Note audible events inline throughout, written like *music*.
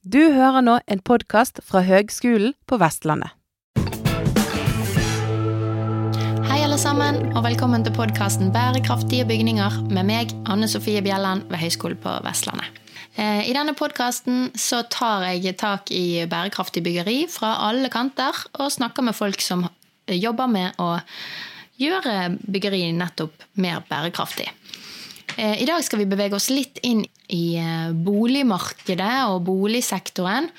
Du hører nå en podkast fra Høgskolen på Vestlandet. Hei alle sammen, og velkommen til podkasten Bærekraftige bygninger med meg, Anne Sofie Bjelland ved Høgskolen på Vestlandet. Eh, I denne podkasten tar jeg tak i bærekraftig byggeri fra alle kanter, og snakker med folk som jobber med å gjøre byggeri nettopp mer bærekraftig. Eh, I dag skal vi bevege oss litt inn i eh, boligmarkedet og boligsektoren.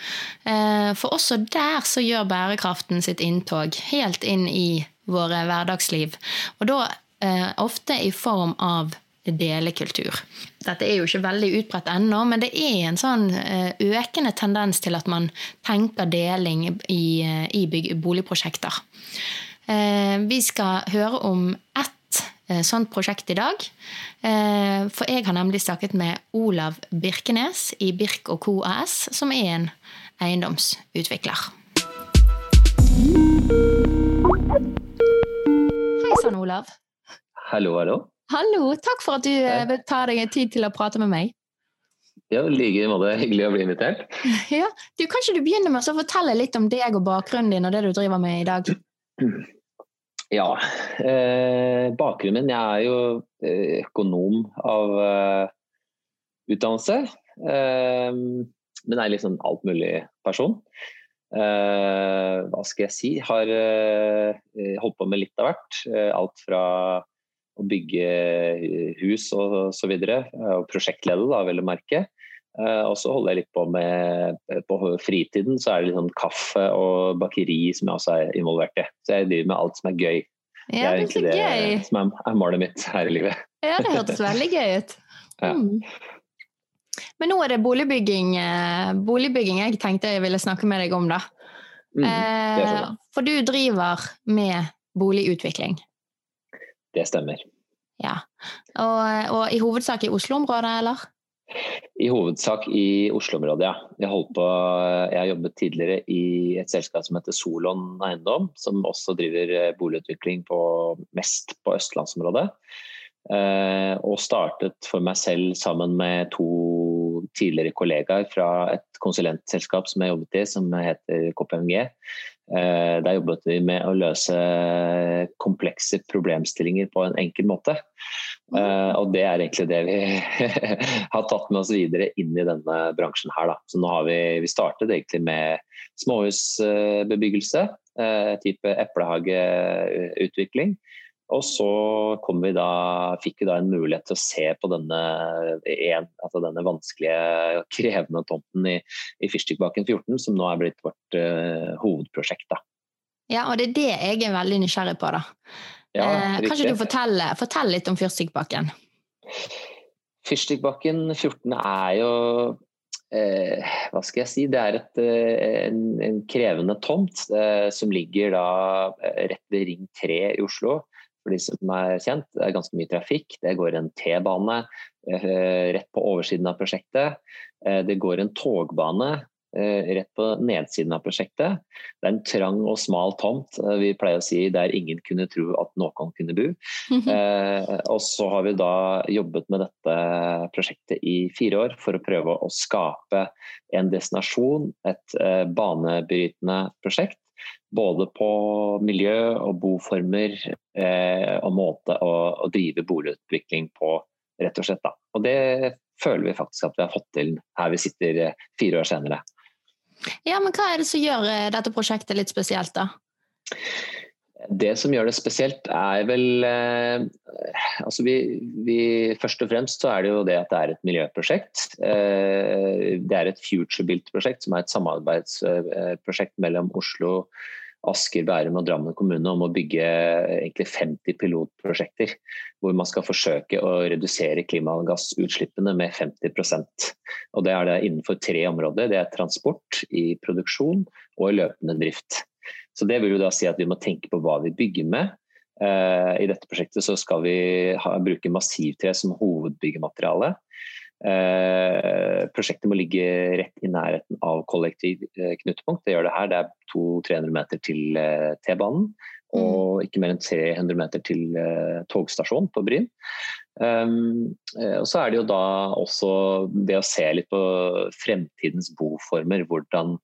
For også der så gjør bærekraften sitt inntog helt inn i våre hverdagsliv. Og da ofte i form av delekultur. Dette er jo ikke veldig utbredt ennå, men det er en sånn eh, økende tendens til at man tenker deling i, eh, boligprosjekter. Eh, vi skal høre om ett sånt prosjekt i dag. For jeg har nemlig snakket med Olav Birkenes i Birk og Co. AS, som er en eiendomsutvikler. Hei sann, Olav. Hallo, hallo. Hallo, takk for at du Hei. tar deg tid til å prate med meg. Ja, i like måte. Hyggelig å bli invitert. *laughs* Ja, du, Kan ikke du begynne med å fortelle litt om deg og bakgrunnen din og det du driver med i dag? *clears throat* Ja, eh, bakgrunnen min Jeg er jo eh, økonom av eh, utdannelse. Eh, men er liksom alt mulig person. Eh, hva skal jeg si? Har holdt på med litt av hvert. alt fra å bygge hus og så videre. Og prosjektleder, da, vel å merke. Eh, og så holder jeg litt på med På fritiden så er det sånn kaffe og bakeri som jeg også er involvert i. Så jeg driver med alt som er gøy. Ja, det er egentlig det gøy. som er, er, målet mitt her i livet. Ja, det hørtes veldig gøy ut. *laughs* Mm. Men nå er det boligbygging, eh, boligbygging jeg tenkte jeg ville snakke med deg om, da. Mm, sånn. for du driver med boligutvikling. Det stemmer. Ja. Og, og i hovedsak i Oslo-området, eller? I hovedsak i Oslo-området, ja. Jeg, på, jeg har jobbet tidligere i et selskap som heter Solon Eiendom, som også driver eh, boligutvikling på, mest på østlandsområdet. Eh, og startet for meg selv sammen med to tidligere kollegaer fra et konsulentselskap som jeg jobbet i, som heter KPMG. Eh, der jobbet vi med å løse komplekse problemstillinger på en enkel måte. Eh, og det er egentlig det vi *laughs* har tatt med oss videre inn i denne bransjen her. Så nå har vi, vi startet egentlig med småhusbebyggelse, eh, type eplehageutvikling. Og så vi da, fikk vi da en mulighet til å se på denne, en, altså denne vanskelige, krevende tomten i, i Fyrstikkbakken 14, som nå er blitt vårt uh, hovedprosjekt. Da. Ja, og det er det jeg er veldig nysgjerrig på, da. Ja, eh, kan ikke du fortelle, fortelle litt om Fyrstikkbakken? Fyrstikkbakken 14 er jo eh, hva skal jeg si, det er et, eh, en, en, krevende tomt eh, som ligger da eh, rett ved Ring 3 i Oslo for de som er kjent. Det er ganske mye trafikk. Det går en T-bane eh, rett på oversiden av prosjektet. Eh, det går en togbane eh, rett på nedsiden av prosjektet. Det er en trang og smal tomt. Vi pleier å si der ingen kunne tro at noen kunne bo. *laughs* og så har vi da jobbet med dette prosjektet i fire år for å prøve å skape en destinasjon, et banebrytende prosjekt både på miljø og boformer eh, og måte å, å, drive boligutvikling på, rett og slett. Da. Og det føler vi faktisk at vi har fått til her vi sitter eh, fire år senere. Ja, men Hva er det som gjør eh, dette prosjektet litt spesielt, da? Det som gjør det spesielt, er vel eh, altså vi, vi, Først og fremst så er det jo det at det er et miljøprosjekt. Eh, det er et future-built-prosjekt, som er et samarbeidsprosjekt mellom Oslo, Asker, Bærum og Drammen kommune om å bygge egentlig 50 pilotprosjekter. Hvor man skal forsøke å redusere klimagassutslippene med 50% Og Det er det innenfor tre områder. Det er transport, i produksjon og i løpende drift. Så Det vil jo da si at vi må tenke på hva vi bygger med. Uh, I dette prosjektet så skal vi ha, bruke massivtre som hovedbyggemateriale. Eh, prosjektet må ligge rett i nærheten av kollektiv eh, knutepunkt. Det gjør det her. Det er 200-300 meter til T-banen. Og mm. ikke mer enn 300 meter til togstasjonen på Bryn. Um, og så er det jo da også det å se litt på fremtidens boformer. Hvordan,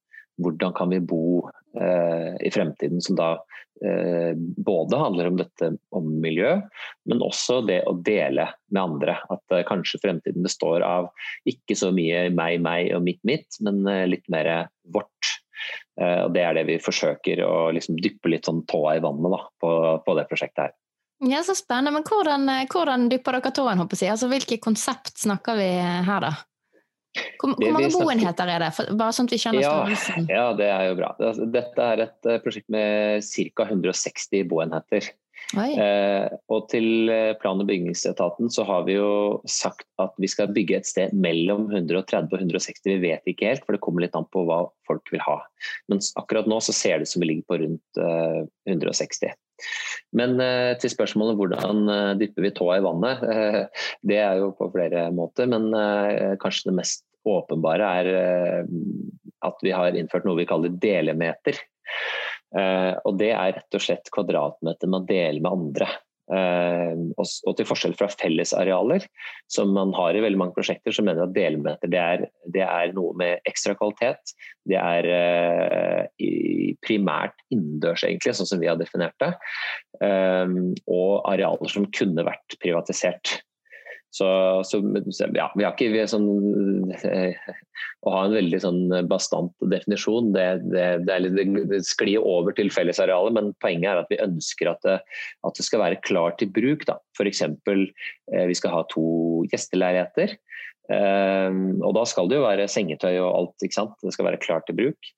hvordan kan vi bo eh, i fremtiden som da eh, både handler om dette om miljø, men også det å dele med andre. At eh, kanskje fremtiden består av ikke så mye meg, meg og mitt, mitt, men litt mer vårt. og Det er det vi forsøker å liksom dyppe litt sånn tåa i vannet da, på, på det prosjektet her. Ja, Så spennende. Men hvordan, eh, hvordan dypper dere tåen? håper jeg? Altså, Hvilke konsept snakker vi her, da? Hvor, hvor mange boenheter er det? For, bare sånn at vi skjønner ja, størrelsen. Ja, det er jo bra. Dette er et eh, prosjekt med ca. 160 boenheter. Eh, og til eh, plan- og bygningsetaten så har vi jo sagt at vi skal bygge et sted mellom 130 og 160. Vi vet ikke helt, for det kommer litt an på hva folk vil ha. Men akkurat nå så ser det ut som vi ligger på rundt eh, 160. Men eh, til spørsmålet hvordan eh, dypper vi tåa i vannet, *laughs* det er jo på flere måter. Men kanskje det mest åpenbare er at vi har innført noe vi kaller delemeter. Og det er rett og slett kvadratmeter man deler med andre. Uh, og, til forskjell fra fellesarealer, som man har i veldig mange prosjekter, så mener jeg at delmeter det er, det er noe med ekstra kvalitet. Det er primært innendørs, egentlig, sånn som vi har definert det. Og arealer som kunne vært privatisert. Så, så ja, vi har ikke vi sånn, eh, Å ha en veldig sånn bastant definisjon, det, det, det, litt, det, sklir over til fellesarealet, men poenget er at vi ønsker at det, at skal være klart til bruk. F.eks. Eh, vi skal ha to gjesteleiligheter. Ehm, og da skal det jo være sengetøy og alt. ikke sant? Det skal være klart til bruk.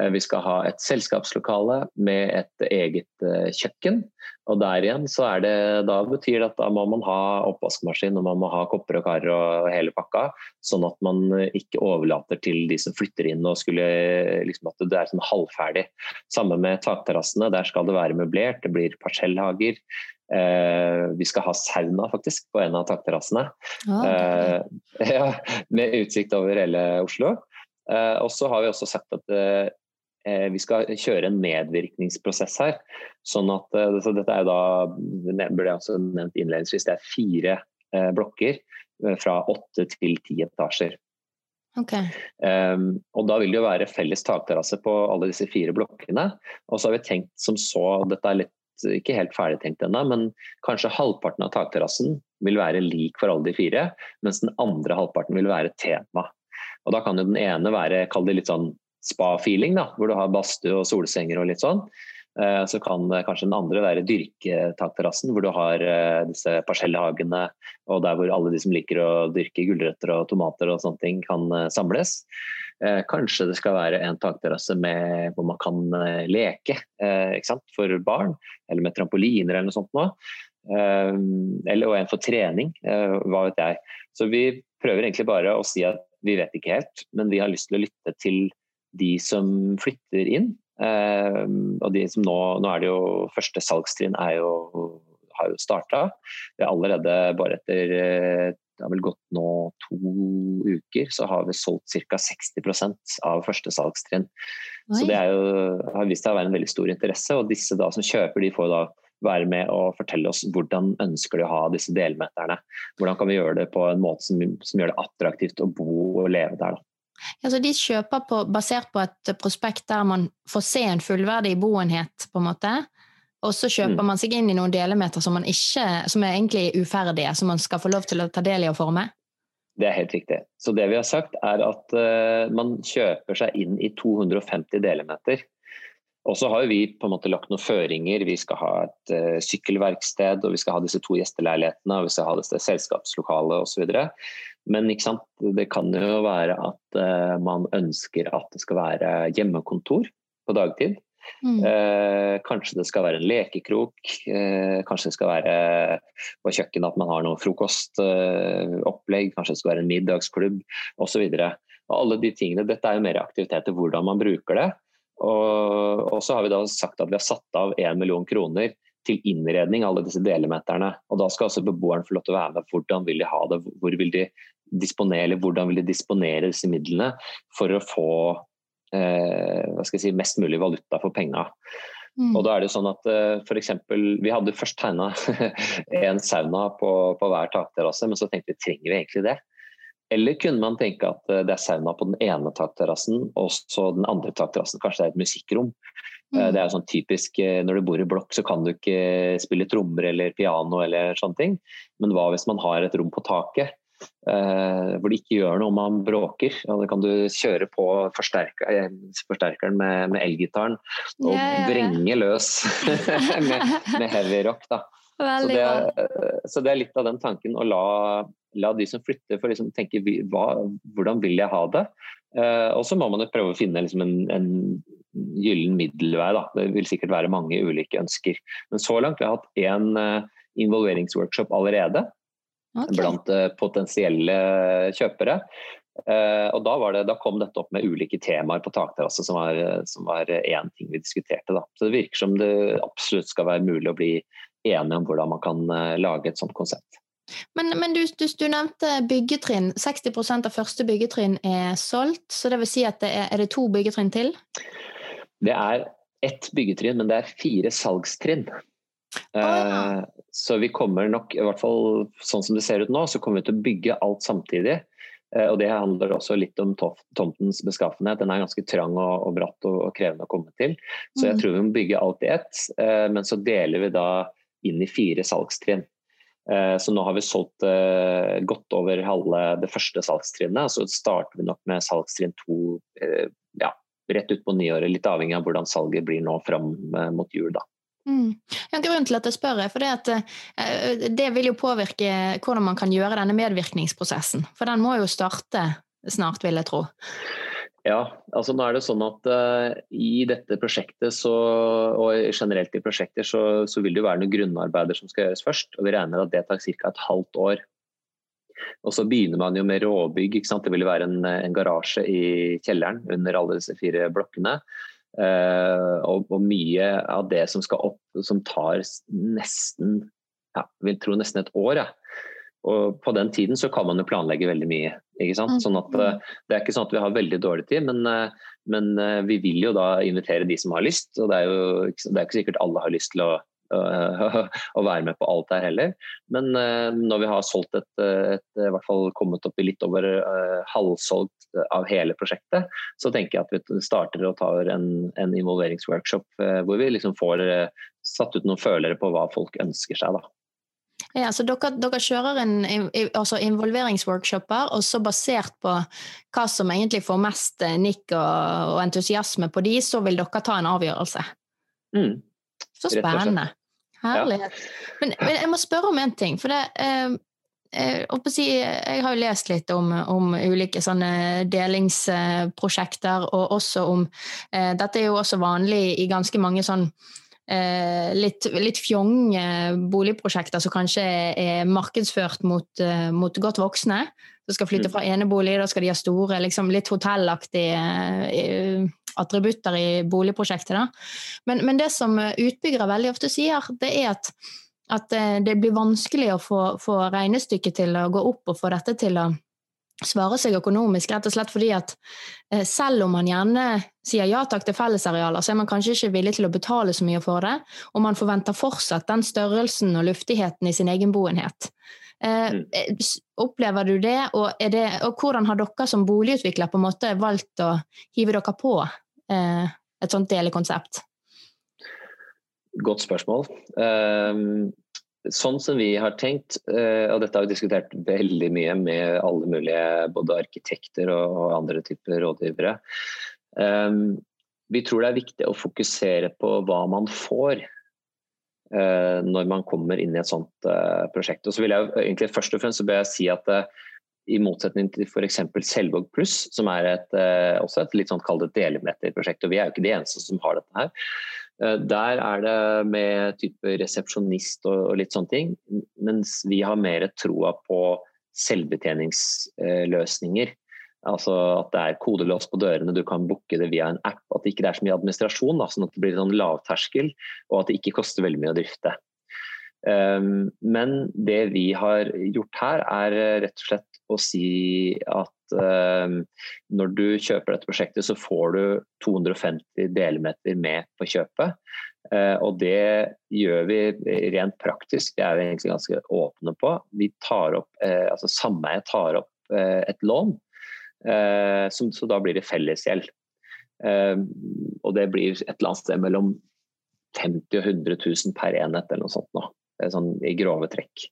Eh, vi skal ha et selskapslokale med et eget eh, kjøkken. Og der igjen så er det, da betyr det at da må man ha oppvaskmaskin og man må ha kopper og kar og hele pakka. Sånn at man ikke overlater til de som flytter inn og skulle liksom at det er sånn halvferdig. Samme med takterrassene. Der skal det være møblert. Det blir parsellhager. Eh, vi skal ha sauna faktisk på en av takterrassene. Ah, eh, *laughs* ja, med utsikt over hele Oslo. Eh, og så har vi også sagt at eh, eh, vi skal kjøre en medvirkningsprosess her. Sånn at, eh, så dette er da, det ble også nevnt innledningsvis, det er fire blokker fra åtte til ti etasjer. Okay. Um, og Da vil det jo være felles takterrasse på alle disse fire blokkene. Og så har vi tenkt som så, dette er litt ikke helt ferdigtenkt ennå, men kanskje halvparten av takterrassen vil være lik for alle de fire, mens den andre halvparten vil være tema. Og Da kan jo den ene være kall det litt sånn spa-feeling, da, hvor du har badstue og solsenger og litt sånn. Eh, så kan kanskje den andre være dyrketakterrassen, hvor du har eh, disse parsellhagene og der hvor alle de som liker å dyrke gulrøtter og tomater og sånne ting, kan eh, samles. Kanskje det skal være en takterrasse hvor man kan leke for barn, eller med trampoliner eller noe sånt. Nå. Eller, og en for trening, hva vet jeg. Så vi prøver egentlig bare å si at vi vet ikke helt, men vi har lyst til å lytte til de som flytter inn. Og de som nå, nå er det jo Første salgstrinn er jo, har jo starta. Vi er allerede bare etter eh, det har vel gått nå to uker, så har vi solgt ca. 60% av første salgstrinn. Så det jo, har vist seg å være en veldig stor interesse. Og disse da som kjøper, de får da være med og fortelle oss hvordan ønsker de å ha disse delmeterne. Hvordan kan vi gjøre det på en måte som, som gjør det attraktivt å bo og leve der. Da. Altså, de kjøper på, basert på et prospekt der man får se en fullverdig boenhet, på en måte. Og så kjøper mm. man seg inn i noen delemeter som, ikke, som er egentlig uferdige, som man skal få lov til å ta del i og forme? Det er helt riktig. Så det vi har sagt er at uh, man kjøper seg inn i 250 delemeter. Og så har vi på en måte lagt noen føringer. Vi skal ha et uh, sykkelverksted, og vi skal ha disse to gjesteleilighetene, og vi skal ha dette selskapslokalet osv. Men det kan jo være at uh, man ønsker at det skal være hjemmekontor på dagtid. Mm. Eh, kanskje det skal være en lekekrok, eh, kanskje det skal være på kjøkkenet at man har noe frokostopplegg, kanskje det skal være en middagsklubb osv. Alle de tingene, Dette er jo mer aktiviteter, hvordan man bruker det. Og, og så har vi da sagt at vi har satt av 1 million kroner til innredning alle disse delemeterne. Og Da skal også beboeren få lov til å være med. Hvordan vil de ha det? Hvor vil de disponere, hvordan vil de disponere disse midlene for å få eh, hva skal jeg si, mest mulig valuta for penga. Mm. Og da er det sånn at for eksempel, Vi hadde først tegna *laughs* en sauna på, på hver takterrasse, men så tenkte vi trenger vi egentlig det? Eller kunne man tenke at det er sauna på den ene takterrassen, og så den andre takterrassen kanskje det er et musikkrom. Mm. Det er jo sånn typisk Når du bor i blokk, så kan du ikke spille trommer eller piano eller sånne ting. Men hva hvis man har et rom på taket? Uh, hvor det ikke gjør noe om man bråker. Ja, da kan du kjøre på forsterker, eh, forsterkeren med, med elgitaren og yeah, vrenge løs *laughs* med, med, heavy rock. Da. Så det, er, eh, så det, er, litt av den tanken å la, la de som flytter, få liksom tenke hva, hvordan vil jeg ha det? Uh, og så må man jo prøve å finne liksom en, en gyllen middelvei. Da. Det vil sikkert være mange ulike ønsker. Men så langt vi har hatt én involveringsworkshop allerede okay. blant uh, potensielle kjøpere. Uh, og da, det, da, kom dette opp med ulike temaer på takterrasse, som var, som var én ting vi diskuterte. Da. Så det virker som det absolutt skal være mulig å bli enige om hvordan man kan uh, lage et sånt konsept. Men, men du, du, du, nevnte byggetrinn. 60% av første byggetrinn er solgt. Så det vil si at det er, er det to byggetrinn til? Det er ett byggetrinn, men det er fire salgstrinn. Oh, ja. Så vi kommer nok, i hvert fall sånn som det ser ut nå, så kommer vi til å bygge alt samtidig. Eh, og Det handler også litt om tomtens beskaffenhet. Den er ganske trang og, og bratt og, og, krevende å komme til. Så jeg mm. tror vi må bygge alt i ett. Eh, men så deler vi da inn i fire salgstrinn. Så nå har vi solgt godt over halve det første salgstrinnet. Så starter vi nok med salgstrinn to ja, rett ut på nyåret, litt avhengig av hvordan salget blir nå fram mot jul. da. Mm. Grunnen til at jeg spør, er det, at, uh, det vil jo påvirke hvordan man kan gjøre denne medvirkningsprosessen. For den må jo starte snart, vil jeg tro. Ja, altså nå er det sånn at uh, I dette prosjektet så, og generelt i prosjekter så, så, vil det jo være noen grunnarbeider som skal gjøres først. og Vi regner at det tar ca. et halvt år. Og Så begynner man jo med råbygg. Det vil være en, en garasje i kjelleren under alle disse fire blokkene. Uh, og, og, mye av det som skal opp, som tar nesten ja, vil tro nesten et år. Ja. Og På den tiden så kan man jo planlegge veldig mye. ikke sant? Sånn at uh, Det er ikke sånn at vi har veldig dårlig tid, men, uh, men vi vil jo da invitere de som har lyst. og Det er jo det er ikke sikkert alle har lyst til å *laughs* å være med på alt her heller. Men eh, når vi har solgt et, et, i hvert fall kommet opp i litt over halvsolgt av hele prosjektet, så tenker jeg at vi starter og tar en, en involveringsworkshop hvor vi liksom får satt ut noen følere på hva folk ønsker seg. da. Ja, så dere, dere kjører en, altså involveringsworkshoper, og så basert på hva som egentlig får mest nikk og, og entusiasme på de, så vil dere ta en avgjørelse? Mm. Så spennende. Herlighet. Ja. Men, men, jeg må spørre om en ting. For det eh, jeg, eh, si, jeg har jo lest litt om, om ulike sånne delingsprosjekter, og også om eh, Dette er jo også vanlig i ganske mange sånn eh, litt, litt fjonge boligprosjekter som kanskje er markedsført mot, eh, mot godt voksne. Som skal flytte mm. fra enebolig, da skal de ha store, liksom litt hotellaktige eh, attributter i boligprosjektet. Da. Men, men det som utbyggere veldig ofte sier, det er at, at eh, det blir vanskelig å få, få regnestykket til å gå opp og få dette til å svare seg økonomisk, rett og slett fordi at eh, selv om man gjerne sier ja takk til fellesarealer, så er man kanskje ikke villig til å betale så mye for det, og man forventer fortsatt den størrelsen og luftigheten i sin egen boenhet. Eh, mm. eh, opplever du det og, det, og, hvordan har dere som boligutvikler på en måte valgt å hive dere på eh, et sånt delekonsept? Godt spørsmål. Um, sånn som vi har tenkt, uh, og dette har vi diskutert veldig mye med alle mulige både arkitekter og, andre typer rådgivere. Um, vi tror det er viktig å fokusere på hva man får når man kommer inn i et sånt uh, prosjekt. Og så vil jeg egentlig Først og fremst så bør jeg si at i motsetning til f.eks. Selvåg pluss, som er et, eh, også et litt sånn kall det delemeterprosjekt. Og vi er jo ikke de eneste som har dette her. Eh, der er det med type resepsjonist og, litt sånne ting, mens vi har mer troa på selvbetjeningsløsninger. Altså at det er kodelås på dørene, du kan booke det via en app. At det ikke er så mye administrasjon, da, sånn at det blir sånn lavterskel, og at det ikke koster veldig mye å drifte. Um, men det vi har gjort her, er rett og slett å si at um, når du kjøper dette prosjektet, så får du 250 delmeter med på kjøpet. Uh, og det gjør vi rent praktisk, det er vi egentlig ganske åpne på. Vi tar opp, uh, altså Sameiet tar opp et lån, så da blir det fellesgjeld. Og det blir et eller annet sted mellom 50 og 100 000 per enhet eller noe sånt nå. Sånn i grove trekk.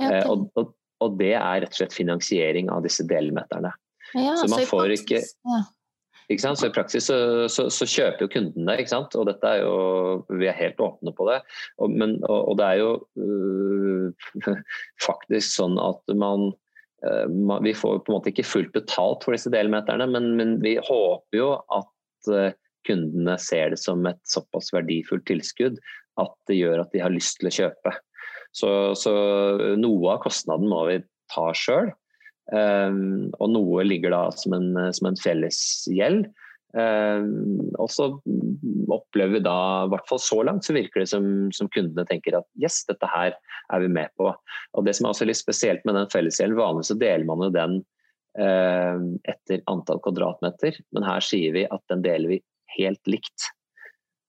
Ja, okay. og, og, og, det er rett og slett finansiering av disse delmeterne. Ja, så man så får ikke ja. Ikke sant? Så I praksis så, så, så, kjøper jo kunden det, ikke sant? og dette er jo, vi er helt åpne på det. Og, men, og, det er jo øh, *laughs* faktisk sånn at man, Vi får på en måte ikke fullt betalt for disse delmeterne, men, men vi håper jo at øh, kundene ser det som et såpass verdifullt tilskudd at det gjør at de har lyst til å kjøpe. Så, så noe av kostnaden må vi ta sjøl. Um, og noe ligger da som en, som en felles gjeld. Um, og så opplever vi da, i hvert fall så langt, så virker det som, som, kundene tenker at yes, dette her er vi med på. Og Det som er også litt spesielt med den fellesgjelden, vanligvis så deler man jo den eh, etter antall kvadratmeter, men her sier vi at den deler vi helt likt.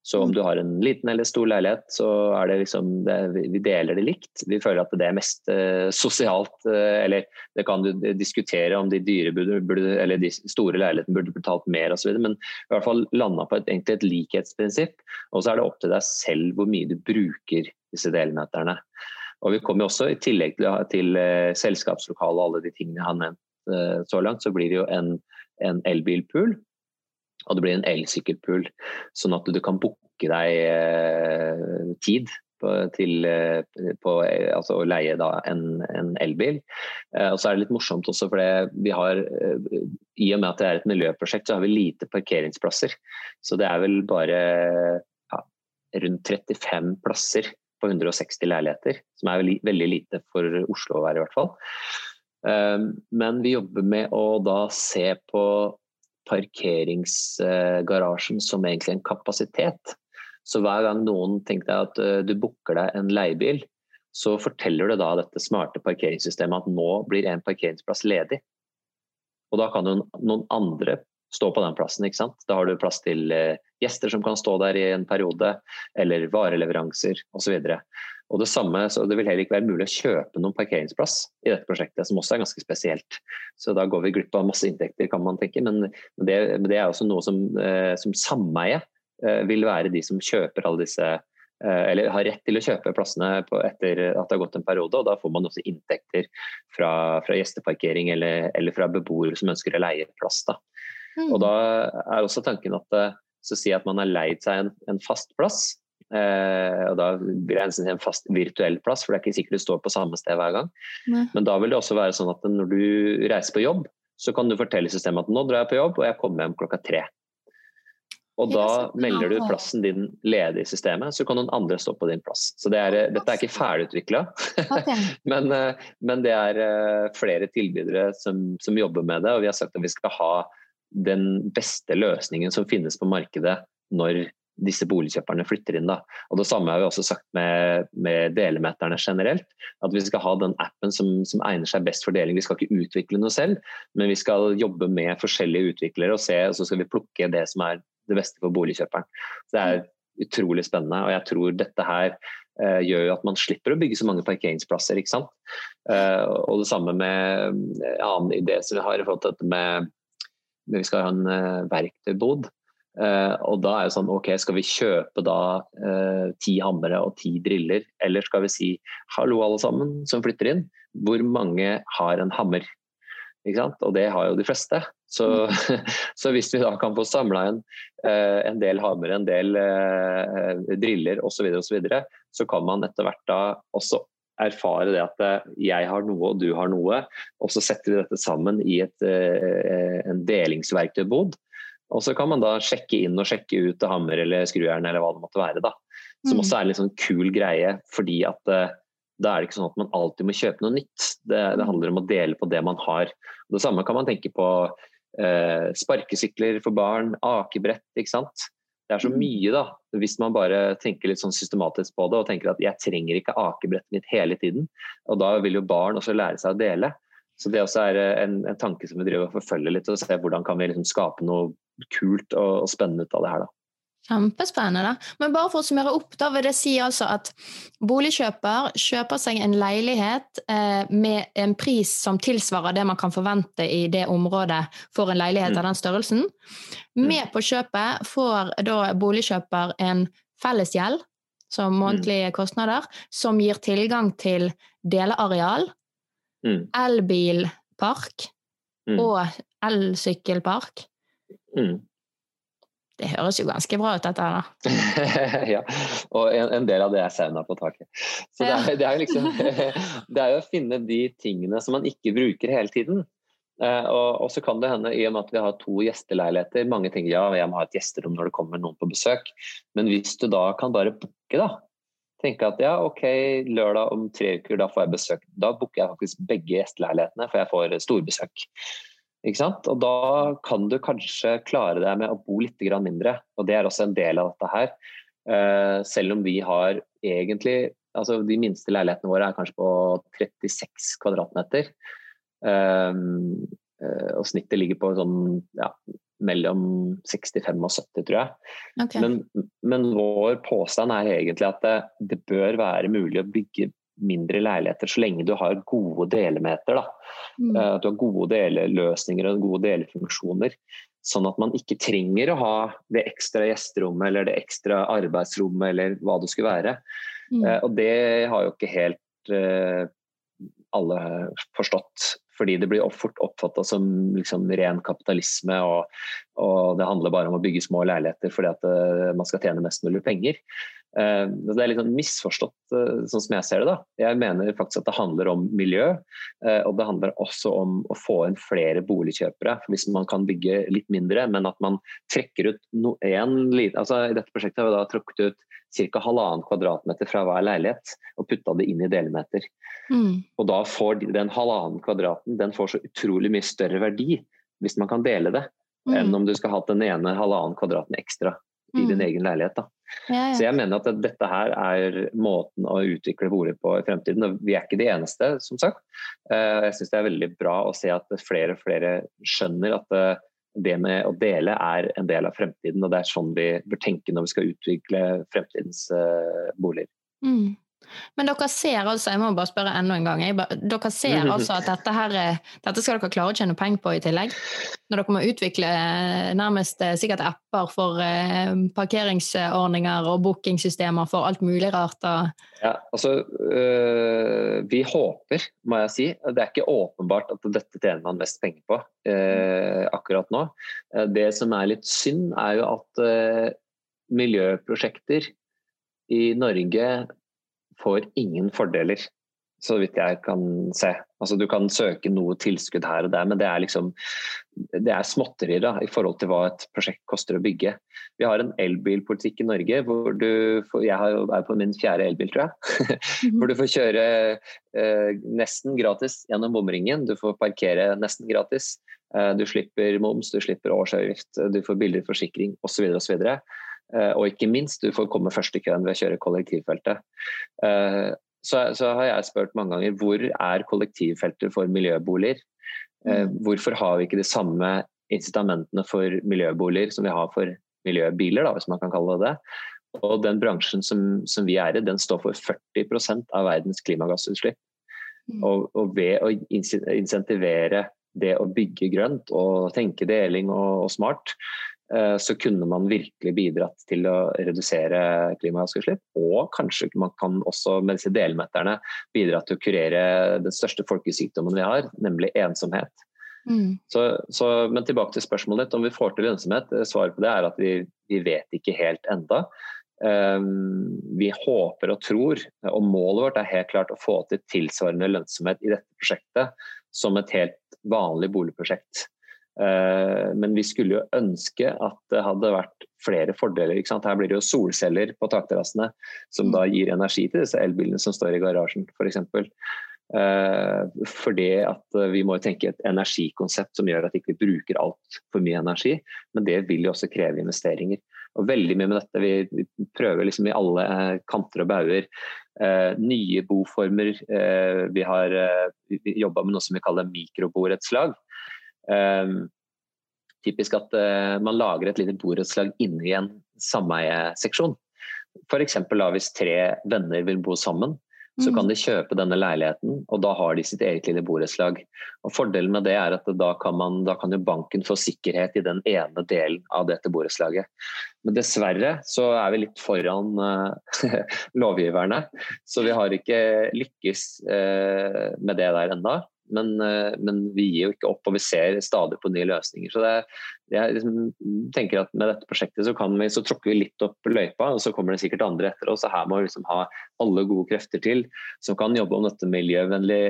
Så om du har en liten eller stor leilighet, så er det liksom det, Vi deler det likt. Vi føler at det er mest eh, sosialt. Eh, eller det kan du diskutere om de dyre burde, burde, eller de store leilighetene burde betalt mer osv. Men i hvert fall landa på et, egentlig et likhetsprinsipp. Og så er det opp til deg selv hvor mye du bruker disse delmeterne. Og vi kommer også i tillegg til, til eh, selskapslokalet og alle de tingene jeg har nevnt så langt, så blir det jo en, en elbilpool og det blir en elsykkelpool, sånn at du kan booke deg eh, tid til, eh, på, altså å leie en, en, elbil. Eh, og så er det litt morsomt også, for vi har, i og med at det er et miljøprosjekt, så har vi lite parkeringsplasser. Så det er vel bare ja, rundt 35 plasser på 160 leiligheter, som er veldig lite for Oslo å være, i hvert fall. Men vi jobber med å da se på parkeringsgarasjen som egentlig en kapasitet. Så hver gang noen tenker deg at eh, du booker deg en leiebil, så forteller du da dette smarte parkeringssystemet at nå blir en parkeringsplass ledig. Og da kan noen andre stå på den plassen. ikke sant? Da har du plass til eh, gjester som kan stå der i en periode, eller vareleveranser osv. Og det samme, så det vil heller ikke være mulig å kjøpe noen parkeringsplass i dette prosjektet, som også er ganske spesielt. Så da går vi glipp av masse inntekter, kan man tenke. Men det, det er også noe som, eh, som sameie eh, vil være de som kjøper alle disse eller har rett til å kjøpe plassene etter at det har gått en periode. og Da får man også inntekter fra, fra gjesteparkering eller, eller, fra beboere som ønsker å leie plass. Da. Mm. Og da er også tanken at så si at man har leid seg en, en fast plass, Eh, og Da blir det en fast virtuell plass, for det er ikke sikkert du står på samme sted hver gang. Nei. Men da vil det også være sånn at når du reiser på jobb, så kan du fortelle systemet at nå drar jeg på jobb og jeg kommer hjem klokka tre. Og da melder du plassen din ledig i systemet, så kan noen andre stå på din plass. Så det er, dette er ikke ferdigutvikla, *laughs* men, eh, men, det er eh, flere tilbydere som, som, jobber med det. Og vi har sagt at vi skal ha den beste løsningen som finnes på markedet når disse boligkjøperne flytter inn. Da. Og Det samme har vi også sagt med, med delemeterne generelt. At vi skal ha den appen som, som, egner seg best for deling. Vi skal ikke utvikle noe selv, men vi skal jobbe med forskjellige utviklere og se, og så skal vi plukke det som er det beste for boligkjøperen. Så Det er utrolig spennende, og jeg tror dette her uh, gjør jo at man slipper å bygge så mange parkeringsplasser. ikke sant? Uh, og det samme med en annen idé som vi har i forhold til dette med vi skal ha en uh, verktøybod. Uh, og da er det sånn, ok, Skal vi kjøpe da uh, ti hammere og ti driller, eller skal vi si hallo alle sammen som flytter inn, hvor mange har en hammer? Og det har jo de fleste. Så, *laughs* så hvis vi da kan få samla en, en del hammer, en del driller osv., så, så, så kan man etter hvert da også erfare det at jeg har noe og du har noe, og så setter vi dette sammen i et, en delingsverktøybod og så kan man da sjekke inn og sjekke ut hammer eller skrujern eller hva det måtte være. da. Som mm. også er en litt sånn kul greie, fordi at uh, da er det ikke sånn at man alltid må kjøpe noe nytt. Det, det handler om å dele på det man har. Og det samme kan man tenke på eh, sparkesykler for barn, akebrett. ikke sant? Det er så mm. mye, da, hvis man bare tenker litt sånn systematisk på det og tenker at jeg trenger ikke akebrettet mitt hele tiden. Og da vil jo barn også lære seg å dele. Så det også er en, en tanke som vi driver og forfølger litt, og se hvordan kan vi liksom skape noe kult og, og spennende ut av det her. da. Kjempespennende. Men bare for å summere opp, da vil det si altså at boligkjøper kjøper seg en leilighet eh, med en pris som tilsvarer det man kan forvente i det området for en leilighet av Mm. den størrelsen. Mm. Med på kjøpet får da boligkjøper en fellesgjeld, som Mm. månedlige kostnader, som gir tilgang til deleareal, Mm. elbilpark og elsykkelpark. Mm. Det høres jo ganske bra ut, dette her, da. *laughs* ja, og en, en del av det er sauna på taket. Så det er, det er jo liksom *laughs* Det er jo å finne de tingene som man ikke bruker hele tiden. Uh, og, og så kan det hende, i og med at vi har to gjesteleiligheter Mange tenker ja, jeg må ha et gjesterom når det kommer noen på besøk. Men hvis du da kan bare booke, da. Tenke at ja, ok, lørdag om tre uker, da får jeg besøk. Da booker jeg faktisk begge gjesteleilighetene, for jeg får storbesøk. Ikke sant? Og da kan du kanskje klare deg med å bo litt mindre. Og det er også en del av dette her. Eh, selv om vi har egentlig altså De minste leilighetene våre er kanskje på 36 kvadratmeter. Um, eh, og snittet ligger på sånn ja, mellom 65 og 70, tror jeg. Okay. Men, men vår påstand er egentlig at det, det bør være mulig å bygge mindre leiligheter så lenge du har gode delemeter. Mm. Eh, At du har gode deleløsninger og gode delefunksjoner. Sånn at man ikke trenger å ha det ekstra gjesterommet eller det ekstra arbeidsrommet eller hva det skulle være. Mm. Eh, Og det har jo ikke helt uh, alle forstått. Fordi det blir fort oppfatta som liksom ren kapitalisme, og, og det handler bare om å bygge små leiligheter fordi at man skal tjene mest mulig penger. Eh, Det er litt sånn misforstått, eh, sånn som jeg ser det. da. Jeg mener faktisk at det handler om miljø, eh, og det handler også om å få inn flere boligkjøpere. For Hvis man kan bygge litt mindre, men at man trekker ut no, en, liten- altså I dette prosjektet har vi da trukket ut ca. halvannen kvadratmeter fra hver leilighet og putta det inn i delmeter. Mm. Og da får den halvannen kvadraten den får så utrolig mye større verdi hvis man kan dele det, enn Mm. om du skal ha den ene halvannen kvadraten ekstra i din Mm. egen leilighet. da. Ja, Så jeg mener at dette her er måten å utvikle bolig på i fremtiden. Og vi er ikke de eneste, som sagt. Eh, Jeg syns det er veldig bra å se at flere og flere skjønner at eh, det med å dele er en del av fremtiden. Og det er sånn vi bør tenke når vi skal utvikle fremtidens eh, boliger. Mm. Men dere ser altså, jeg må bare spørre enda en gang, jeg, ba- dere ser *laughs* altså at dette, her, er- dette skal dere klare å tjene penger på i tillegg? Når dere må utvikle eh, nærmest eh, sikkert apper for eh, parkeringsordninger og bookingsystemer for alt mulig rart? Ja, altså, øh, vi håper, må jeg si. Det er ikke åpenbart at dette tjener man mest penger på øh, akkurat nå. Eh, Det som er litt synd, er jo at øh, miljøprosjekter i Norge får ingen fordeler, så vidt jeg kan se. Altså, du kan søke noe tilskudd her og der, men det er liksom det er småtterier i forhold til hva et prosjekt koster å bygge. Vi har en elbilpolitikk i Norge hvor du får, Jeg er på min fjerde elbil, tror jeg. *laughs* Hvor du får kjøre eh, nesten gratis gjennom bomringen. Du får parkere nesten gratis. Eh, du slipper moms, du slipper årsavgift, du får billigere forsikring osv. osv. Eh, og ikke minst, du får komme først i køen ved å kjøre kollektivfeltet. Eh, så, så har jeg spurt mange ganger hvor er kollektivfeltet for miljøboliger? Eh, hvorfor har vi ikke de samme incitamentene for miljøboliger som vi har for miljøbiler, da, hvis man kan kalle det det? Og den bransjen som, som vi er i, den står for 40% av verdens klimagassutslipp. Mm. Og, og ved å insentivere det å bygge grønt og tenke deling og, og smart, så kunne man virkelig bidratt til å redusere klimagassutslipp. Og kanskje man kan også med disse delmeterne bidra til å kurere den største folkesykdommen vi har, nemlig ensomhet. Mm. Så, så, men tilbake til spørsmålet ditt, om vi får til lønnsomhet. eh, Svaret på det er at vi, vi vet ikke helt enda. Um, vi håper og tror, og målet vårt er helt klart å få til tilsvarende lønnsomhet i dette prosjektet som et helt vanlig boligprosjekt. Uh, men vi skulle jo ønske at det hadde vært flere fordeler. Her blir det jo solceller på takterrassene som da gir energi til disse elbilene som står i garasjen f.eks. For fordi at vi må tenke et energikonsept som gjør at vi ikke bruker altfor mye energi. Men det vil jo også kreve investeringer. Og veldig mye med dette. Vi, prøver liksom i alle uh, kanter og bauger. Nye boformer. Vi har uh, jobba med noe som vi kaller mikroborettslag. Um, typisk at uh, man lager et lite borettslag inni en sameieseksjon. F.eks. hvis tre venner vil bo sammen, så kan mm. de kjøpe denne leiligheten, og da har de sitt eget lille borettslag. Og Fordelen med det er at da kan, man, da kan jo banken få sikkerhet i den ene delen av dette borettslaget. Men dessverre så er vi litt foran uh, *laughs* lovgiverne, så vi har ikke lykkes uh, med det der ennå. Men, uh, men, vi gir jo ikke opp, og vi ser stadig på nye løsninger. Så det, jeg liksom tenker at Med dette prosjektet så, vi, så tråkker vi litt opp løypa, og så kommer det sikkert andre etter oss. Her må vi liksom ha alle gode krefter til som kan jobbe om dette miljøvennlig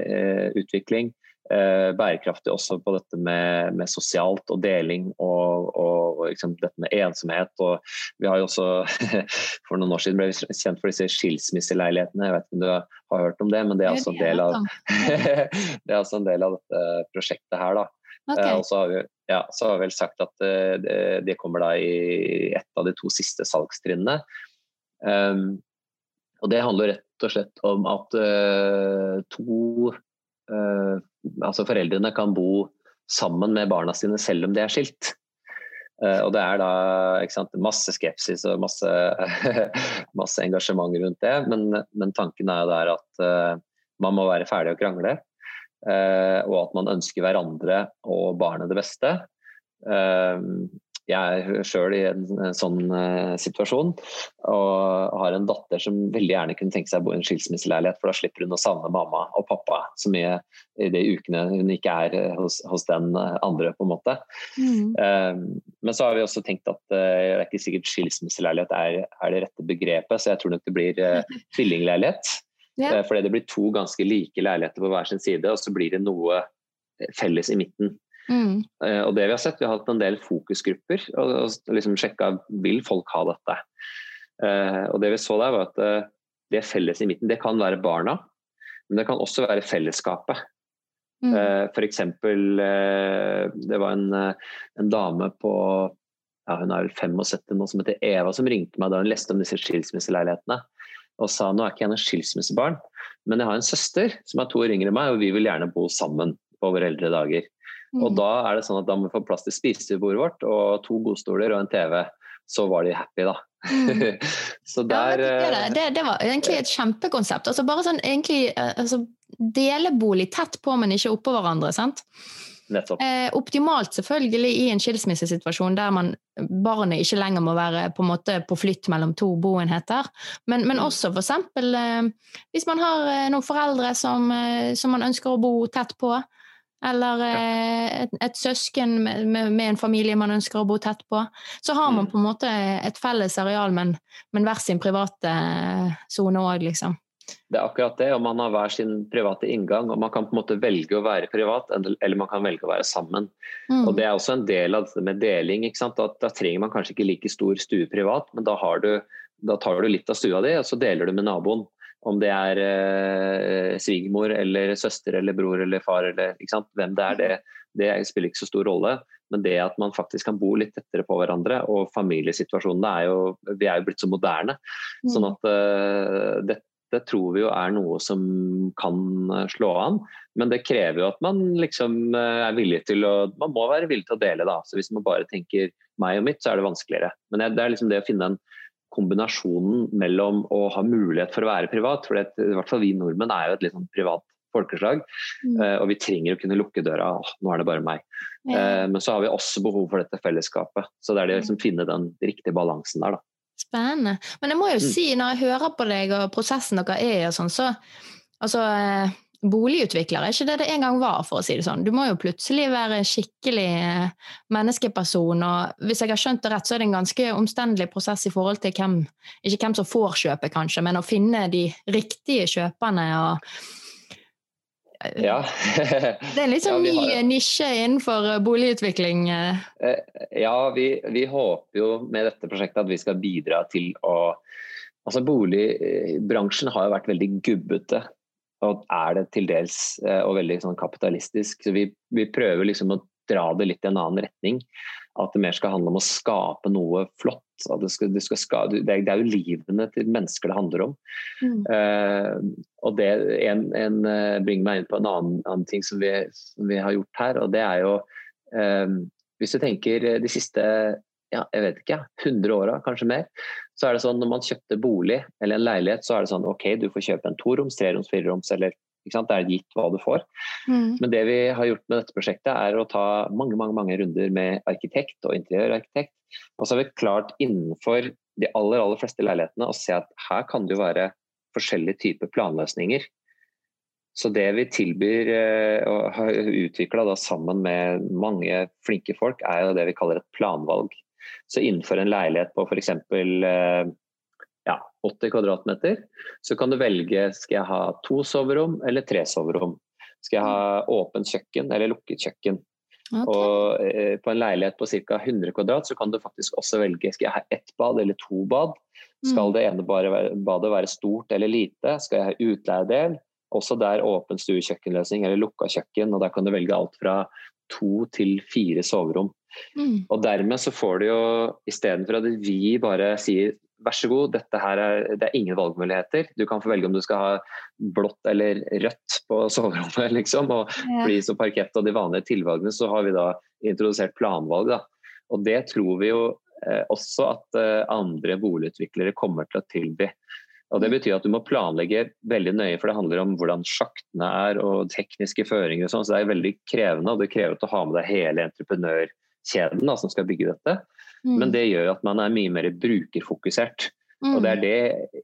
utvikling eh, bærekraftig også på dette med, med sosialt og deling og, og, og liksom dette med ensomhet. Og vi har jo også *laughs* for noen år siden ble vi kjent for disse skilsmisseleilighetene. Jeg vet ikke om du har hørt om det, men det er også en del av, *laughs* det er også en del av dette prosjektet her. da. Okay. Eh, og så har, vi, ja, så har vi vel sagt at uh, det, det, kommer da i ett av de to siste salgstrinnene. Um, og det handler rett og slett om at uh, to altså foreldrene kan bo sammen med barna sine selv om de er skilt. Uh, og det er da sant, masse skepsis og masse, *laughs* masse, engasjement rundt det, men, men tanken er jo der at uh, man må være ferdig å krangle. Og at man ønsker hverandre og barnet det beste. Jeg er sjøl i en, en sånn uh, situasjon og har en datter som veldig gjerne kunne tenke seg å bo i en skilsmisseleilighet, for da slipper hun å savne mamma og pappa så mye i de ukene hun ikke er uh, hos, hos, den eh, andre, på en måte. Mm. Um, men så har vi også tenkt at det er ikke sikkert skilsmisseleilighet er, er, det rette begrepet, så jeg tror nok det blir *laughs* tvillingleilighet. Yeah. Fordi det blir to ganske like leiligheter på hver sin side, og så blir det noe felles i midten. Mm. Uh, og det Vi har sett, vi har hatt en del fokusgrupper og, og liksom sjekka vil folk ha dette. Uh, og Det vi så der var at uh, det felles i midten det kan være barna, men det kan også være fellesskapet. Mm. F.eks. det var en, en dame på ja, hun er vel 75 nå, som heter Eva, som ringte meg da hun leste om disse skilsmisseleilighetene. Og sa nå er ikke jeg noe skilsmissebarn, men jeg har en søster som er to år yngre enn meg, og vi vil gjerne bo sammen på våre eldre dager. Mm. Og da er det sånn at da må vi få plass til spisebordet vårt og to godstoler og en TV. Så var de happy, da. Mm. *laughs* så der ja, det, det, det, var egentlig et kjempekonsept. Altså bare sånn egentlig eh, altså, Delebolig tett på, men ikke oppå hverandre. sant? Eh, optimalt selvfølgelig i en skilsmissesituasjon der man, barnet ikke lenger må være på, på flytt mellom to boenheter. Men, men mm. også f.eks. Eh, hvis man har eh, noen foreldre som, eh, som, man ønsker å bo tett på. Eller eh, et, et, søsken med, med, en familie man ønsker å bo tett på. Så har man mm. på en måte et felles areal, men, men hver sin private eh, sone òg, liksom. Det er akkurat det, og man har hver sin private inngang. og Man kan på en måte velge å være privat, eller man kan velge å være sammen. Mm. Og Det er også en del av det med deling. ikke sant? Da, da trenger man kanskje ikke like stor stue privat, men da, du, da tar du litt av stua di, og så deler du med naboen. Om det er eh, svigermor eller søster eller bror eller far eller hvem det er, det, det, spiller ikke så stor rolle. Men det at man faktisk kan bo litt tettere på hverandre, og familiesituasjonene er jo Vi er jo blitt så moderne. Mm. Sånn at eh, dette tror vi jo er noe som kan slå an. Men det krever jo at man liksom eh, er villig til å Man må være villig til å dele, da. Så hvis man bare tenker meg og mitt, så er det vanskeligere. Men det er liksom det å finne en kombinasjonen mellom å ha mulighet for å være privat, for det, i hvert fall vi nordmenn er jo et litt sånn privat folkeslag, mm. uh, og vi trenger å kunne lukke døra. Åh, nå er det bare meg. Ja. Uh, men så har vi også behov for dette fellesskapet. Så det er det å liksom, finne den riktige balansen der, da. Spennende. Men jeg må jo mm. si, når jeg hører på deg og prosessen dere er i, og sånn, så altså uh boligutvikler er ikke det det en gang var, for å si det sånn. Du må jo plutselig være skikkelig eh, menneskeperson, og hvis jeg har skjønt det rett, så er det en ganske omstendelig prosess i forhold til hvem, ikke hvem som får kjøpe, kanskje, men å finne de riktige kjøperne og eh, ja. *laughs* det er en litt sånn ja, ny nisje innenfor eh, boligutvikling. Ja, vi, vi, håper jo med dette prosjektet at vi skal bidra til å Altså Boligbransjen har jo vært veldig gubbete og er det til dels eh, og veldig sånn kapitalistisk. Så vi, vi, prøver liksom å dra det litt i en annen retning. At det mer skal handle om å skape noe flott. Det, skal, det, skal ska, det, er, jo livene til mennesker det handler om. Mm. Uh, og det en, en, uh, bringer meg inn på en annen, annen ting som vi, som vi, har gjort her. og det er jo uh, Hvis du tenker de siste ja, jeg vet ikke, 100 åra, kanskje mer. Så er det sånn når man kjøpte bolig eller en leilighet, så er det sånn ok, du får kjøpe en toroms, treroms, fireroms eller det er gitt hva du får. Mm. Men det vi har gjort med dette prosjektet, er å ta mange mange, mange runder med arkitekt og interiørarkitekt. Og så har vi klart innenfor de aller, aller fleste leilighetene å se at her kan det jo være forskjellige typer planløsninger. Så det vi tilbyr eh, og har utvikla sammen med mange flinke folk, er jo det vi kaller et planvalg. Så innenfor en leilighet på f.eks. Eh, ja, 80 kvadratmeter, så kan du velge skal jeg ha to soverom eller tre soverom. Skal jeg ha åpent kjøkken eller lukket kjøkken. Okay. Og eh, På en leilighet på ca. 100 kvadrat så kan du faktisk også velge skal jeg ha ett bad eller to bad. Skal mm. det ene være, badet være stort eller lite? Skal jeg ha utleiedel? Også der åpen stuekjøkkenløsning eller lukka kjøkken. og Der kan du velge alt fra to til fire soverom. Mm. Og Dermed så får du jo, istedenfor at vi bare sier vær så god, dette her er, det er ingen valgmuligheter. Du kan få velge om du skal ha blått eller rødt på *laughs* soverommet. liksom, og ja. Flis og parkett og de vanlige tilvalgene, så har vi da introdusert planvalg. da. Og det tror vi jo eh, også at eh, andre boligutviklere kommer til å tilby. Og Det betyr at du må planlegge veldig nøye, for det handler om hvordan sjaktene er og tekniske føringer. og sånn, så Det er veldig krevende, og det krever at du har med deg hele entreprenørkjeden da, som skal bygge dette. Mm. Men det gjør at man er mye mer brukerfokusert. Mm. Og det er det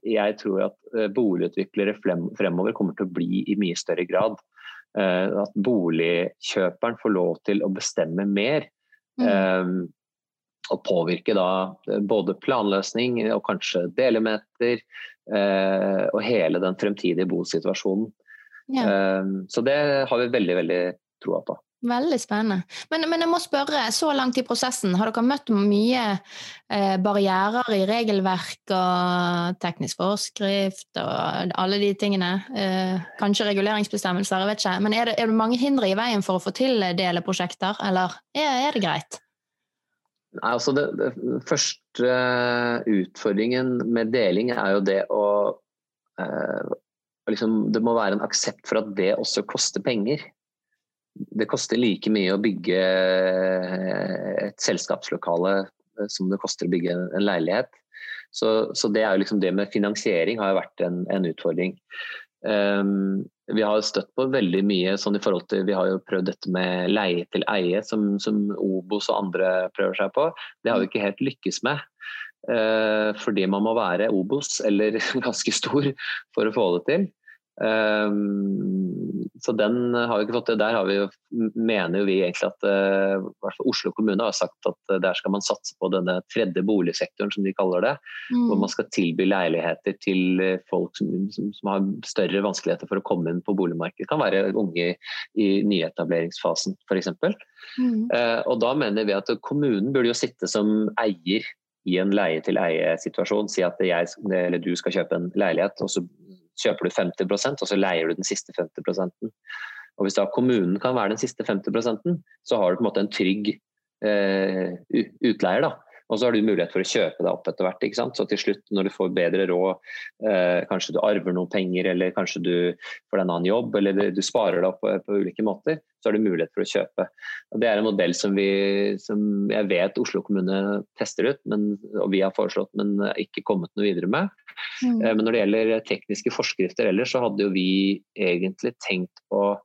jeg tror at eh, boligutviklere fremover kommer til å bli i mye større grad. Eh, at boligkjøperen får lov til å bestemme mer. Mm. Og påvirke da både planløsning og kanskje delemeter eh, og hele den fremtidige bosituasjonen. Ja. Eh, så det har vi veldig, veldig troa på. Veldig spennende. Men, men, jeg må spørre, så langt i prosessen, har dere møtt mye eh, barrierer i regelverk og teknisk forskrift og alle de tingene? Eh, kanskje reguleringsbestemmelser, jeg vet ikke. Men er det, er det, mange hindre i veien for å få til deleprosjekter, eller er, er det greit? Nei, altså det, det, første utfordringen med deling er jo det å eh, liksom, Det må være en aksept for at det også koster penger det koster like mye å bygge et selskapslokale eh, som det koster å bygge en leilighet. Så, så det, liksom det med finansiering har jo vært en, en utfordring. Um, vi har støtt på veldig mye sånn i forhold til Vi har jo prøvd dette med leie til eie, som, som Obos og andre prøver seg på. Det har vi ikke helt lykkes med. Uh, fordi man må være Obos eller *laughs* ganske stor for å få det til. Um, så den har vi ikke fått til. Der vi, mener vi egentlig at uh, Oslo kommune har sagt at uh, der skal man satse på denne tredje boligsektoren, som de kaller det. Mm. Hvor man skal tilby leiligheter til uh, folk som, som, som, har større vanskeligheter for å komme inn på boligmarkedet. Det kan være unge i nyetableringsfasen f.eks. Mm. Uh, og da mener vi at kommunen burde jo sitte som eier i en leie-til-eie-situasjon. Si at jeg, eller du skal kjøpe en leilighet, og så kjøper du 50% og så leier du den siste 50% Og Hvis da kommunen kan være den siste 50 så har du på en måte en trygg eh, utleier. da. Og så har du mulighet for å kjøpe deg opp etter hvert. ikke sant? Så til slutt, når du får bedre råd, eh, kanskje du arver noen penger, eller kanskje du får deg en annen jobb, eller du sparer deg opp på, på, ulike måter, så har du mulighet for å kjøpe. Og Det er en modell som, vi, som jeg vet Oslo kommune tester ut, men, og vi har foreslått, men ikke kommet noe videre med. Mm. Eh, men når det gjelder tekniske forskrifter ellers, så hadde jo vi egentlig tenkt å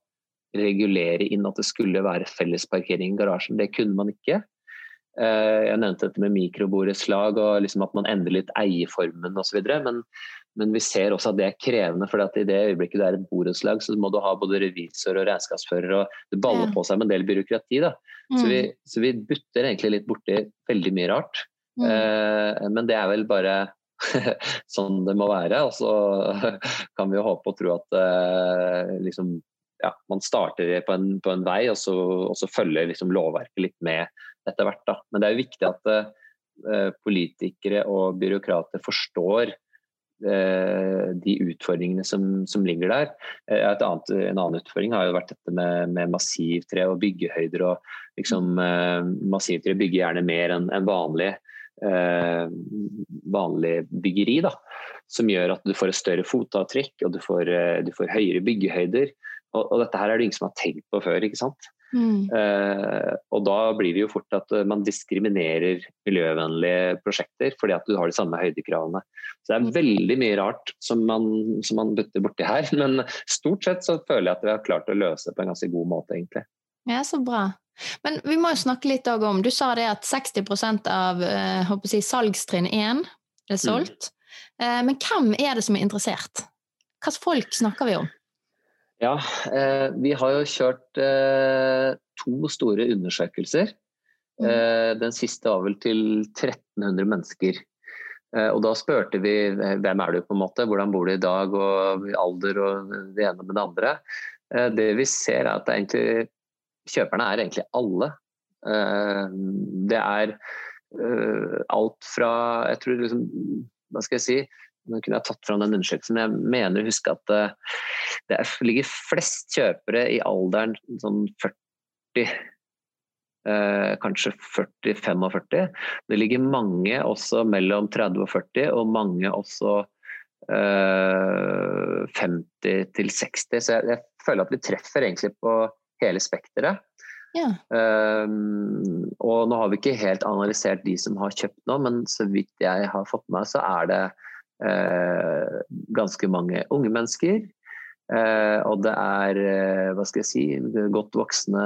regulere inn at det skulle være fellesparkering i garasjen. Det kunne man ikke. Eh, jeg nevnte dette med mikroborettslag og liksom at man endrer litt eierformen osv. Men, men vi ser også at det er krevende. for i det øyeblikket det er et borettslag, så må du ha både revisor og regnskapsfører. og Det baller på seg med en del byråkrati. da. Mm. Så, vi, så, vi, butter egentlig litt borti veldig mye rart. Mm. Eh, men det er vel bare *laughs* sånn det må være. Og så *laughs* kan vi jo håpe og tro at eh, liksom, ja, man starter på en, på en vei, og så, og så følger liksom lovverket litt med etter hvert. Da. Men det er jo viktig at uh, politikere og byråkrater forstår uh, de utfordringene som, som ligger der. Uh, annet, en annen utfordring har jo vært dette med, med massivtre og byggehøyder. og liksom, Massivtre bygger gjerne mer enn en vanlig vanlig byggeri. Da, som gjør at du får et større fotavtrykk og du får, du får høyere byggehøyder. Og, og, dette her er det ingen som har tenkt på før. ikke sant? Mm. Eh, og da blir det jo fort at eh, man diskriminerer miljøvennlige prosjekter fordi at du har de samme høydekravene. Så det er mm. veldig mye rart som man, som man butter borti her, *laughs* men stort sett så føler jeg at vi har klart å løse det på en ganske god måte, egentlig. Ja, så bra. Men vi må jo snakke litt om Du sa det at 60 av uh, si, salgstrinn 1 er solgt. Mm. men hvem er det som er interessert? Hvilke folk snakker vi om? Ja, eh, vi har jo kjørt eh, to store undersøkelser. Mm. Eh, den siste var vel til 1300 mennesker. Eh, og da spurte vi hvem er du på en måte, hvordan bor du i dag, og alder og det ene med det andre. Eh, det vi ser er at egentlig, kjøperne er egentlig alle. Det er alt fra Jeg tror liksom Hva skal jeg si? Nå kunne jeg tatt fram den undersøkelsen, men jeg mener å huske at eh, det ligger flest kjøpere i alderen sånn 40 eh, kanskje 40-45. Det ligger mange også mellom 30 og 40, og mange også eh, 50-60. Så jeg, jeg, føler at vi treffer egentlig på hele spekteret. Ja. Eh, og nå har vi ikke helt analysert de som har kjøpt nå, men så vidt jeg har fått med meg, så er det ganske mange unge mennesker. Eh, og det er eh, hva skal jeg si, godt voksne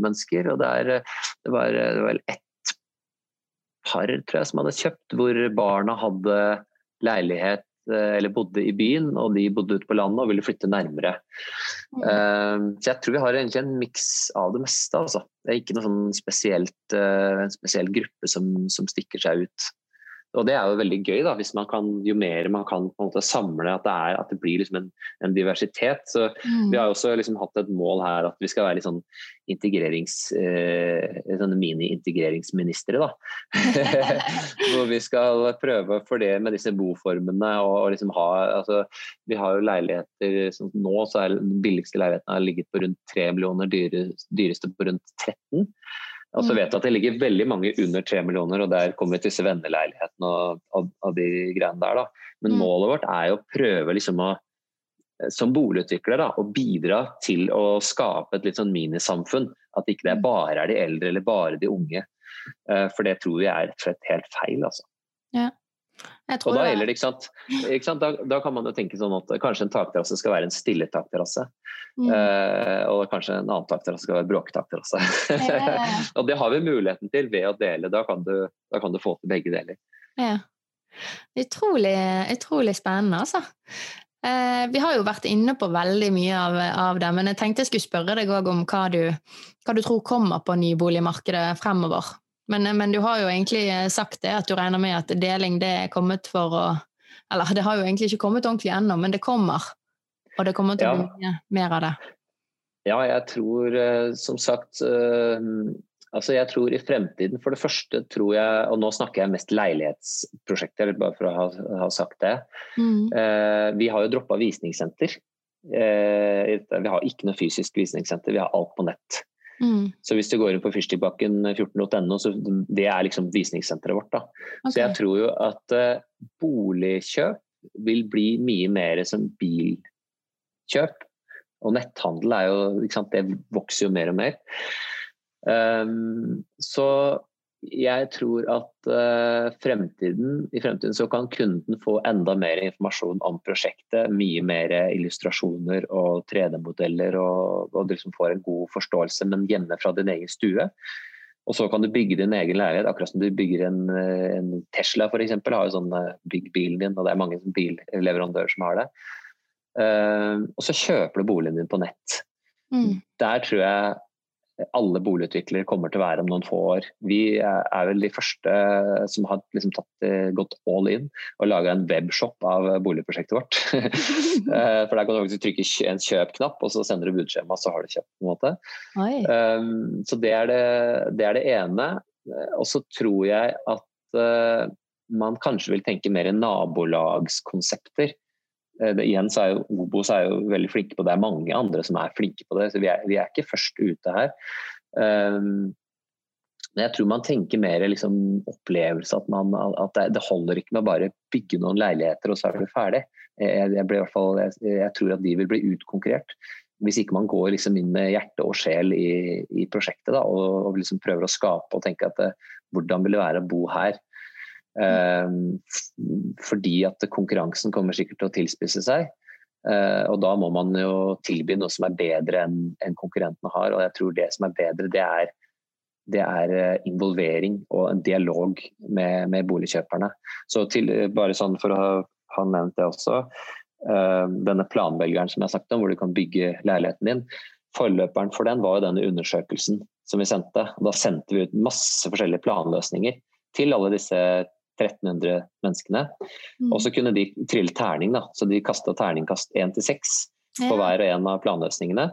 mennesker. Og det, er, det var, det var ett par tror jeg, som hadde kjøpt hvor barna hadde leilighet eller bodde i byen, og de bodde ute på landet og ville flytte nærmere. Mm. Så jeg tror vi har egentlig en miks av det meste. Altså. Det er ikke noe sånn spesielt, en spesiell gruppe som, som stikker seg ut. Og det er jo veldig gøy, da, hvis man kan, jo mer man kan på en måte samle at det, er, at det blir liksom en, en, diversitet. Så mm. Vi har også liksom hatt et mål her at vi skal være litt sånn integrerings, eh, sånne mini-integreringsministre. da. *laughs* Hvor vi skal prøve for det med disse boformene. og, og liksom ha, altså, Vi har jo leiligheter som Nå så er den billigste leiligheten har ligget på rundt 3 millioner, dyre, dyreste på rundt 13. Og så mm. vet jeg at det ligger veldig mange under tre millioner, og der kommer vi til disse venneleilighetene og av, og, de greiene der. Da. Men mm. målet vårt er jo å prøve liksom å eh, som boligutvikler da, å bidra til å skape et litt sånn minisamfunn. At ikke det ikke bare er de eldre eller bare de unge. Uh, for det tror vi er rett og slett helt feil. Altså. Ja. Og da gjelder det, ikke sant? Ikke sant? Da, da, kan man jo tenke sånn at kanskje en takterrasse skal være en stille takterrasse. Mm. Uh, og kanskje en annen takterrasse skal være bråketakterrasse. Ja. *laughs* og det har vi muligheten til ved å dele. Da kan du, da kan du få til begge deler. Ja. Utrolig, utrolig spennende, altså. Uh, vi har jo vært inne på veldig mye av, av det, men jeg tenkte jeg skulle spørre deg òg om hva du, hva du, tror kommer på nyboligmarkedet fremover. Men, men, du har jo egentlig sagt det, at du regner med at deling det er kommet for å Eller det har jo egentlig ikke kommet ordentlig ennå, men det kommer. Og det kommer til å bli mye mer av det? Ja, jeg tror eh, som sagt eh, Altså jeg tror i fremtiden, For det første tror jeg, og nå snakker jeg mest leilighetsprosjekter, bare for å ha, ha sagt det. Mm. Eh, vi har jo droppa visningssenter. Eh, vi har ikke noe fysisk visningssenter, vi har alt på nett. Mm. Så hvis du går inn på fyrstikkbakken14.no, så det er liksom visningssenteret vårt. da. Okay. Så jeg tror jo at uh, boligkjøp vil bli mye mer som bilkjøp. Og netthandel er jo, sant, det vokser jo mer og mer. Um, så jeg tror at uh, fremtiden, i fremtiden så kan kunden få enda mer informasjon om prosjektet. Mye mer illustrasjoner og 3D-modeller, og, og liksom får en god forståelse, men hjemme fra din egen stue. Og så kan du bygge din egen leilighet, akkurat som du bygger en, en Tesla f.eks. Har jo sånn uh, bygg bilen din, og det er mange billeverandører som har det. Uh, og så kjøper du boligen din på nett. Mm. Der tror jeg alle boligutviklere kommer til å være om noen få år. Vi er vel de første som har liksom tatt, gått all in og laga en webshop av boligprosjektet vårt. *laughs* Eh, for der kan du faktisk trykke en kjøp-knapp, og så sender du budskjema, så har du kjøpt. på en måte. Um, så det er det, det er det, ene. Og så tror jeg at uh, man kanskje vil tenke mer i nabolagskonsepter. Eh, det, igjen så er jo Obos er jo veldig flinke på det, det er mange andre som er flinke på det. Så vi er, vi er ikke først ute her. Um, men jeg tror man tenker mer liksom, opplevelse, at, man, at det, det, holder ikke med å bare bygge noen leiligheter og så er du ferdig. Jeg, jeg, fall, jeg, jeg, tror at de vil bli utkonkurrert. hvis ikke man går liksom inn med hjerte og sjel i, i prosjektet da, og, og liksom prøver å skape og tenke at det, hvordan vil det være å bo her. Um, fordi at konkurransen kommer sikkert til å tilspisse seg. Uh, og da må man jo tilby noe som er bedre enn konkurrentene har. Og jeg tror det som er bedre, det er, det er eh, involvering og en dialog med, med boligkjøperne. Så til, bare sånn for å ha, nevnt det også. Eh, denne planvelgeren som jeg sagt om, hvor du kan bygge leiligheten din. Forløperen for den var jo denne undersøkelsen som vi sendte. Da sendte vi ut masse forskjellige planløsninger til alle disse 1300 menneskene. Mm. Og så kunne de trille terning, da. så de kasta terningkast 1 til 6 på hver og en av planløsningene.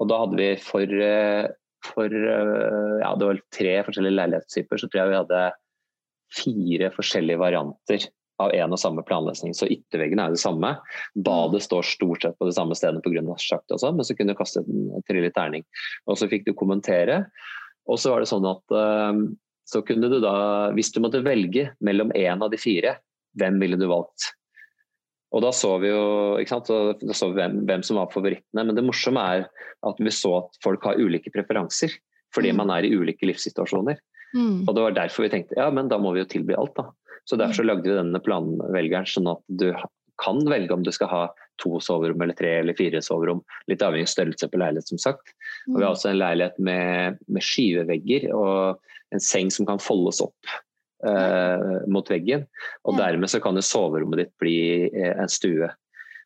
Og da hadde vi for, eh, for eh, ja, det var tre forskjellige leilighetstyper, så tror jeg vi hadde fire forskjellige varianter av en og samme planløsning. Så ytterveggene er det samme. Badet mm. står stort sett på det samme stedet pga. og også, men så kunne du kaste en trille terning. Og så fikk du kommentere. Og så var det sånn at uh, så kunne du da, hvis du måtte velge mellom én av de fire, hvem ville du valgt? Og da så vi jo da så vi hvem, hvem, som var favorittene. Men det morsomme er at vi så at folk har ulike preferanser. Fordi mm. man er i ulike livssituasjoner. Mm. Og det var derfor vi tenkte ja, men da må vi jo tilby alt, da. Så Derfor så lagde vi denne planvelgeren, sånn at du kan velge om du skal ha to soverom eller tre eller fire soverom. Litt avhengig av størrelse på leilighet, som sagt. Og vi har mm. også en leilighet med, med skyvevegger og en seng som kan foldes opp eh, mot veggen. Og dermed så kan jo soverommet ditt bli eh, en stue.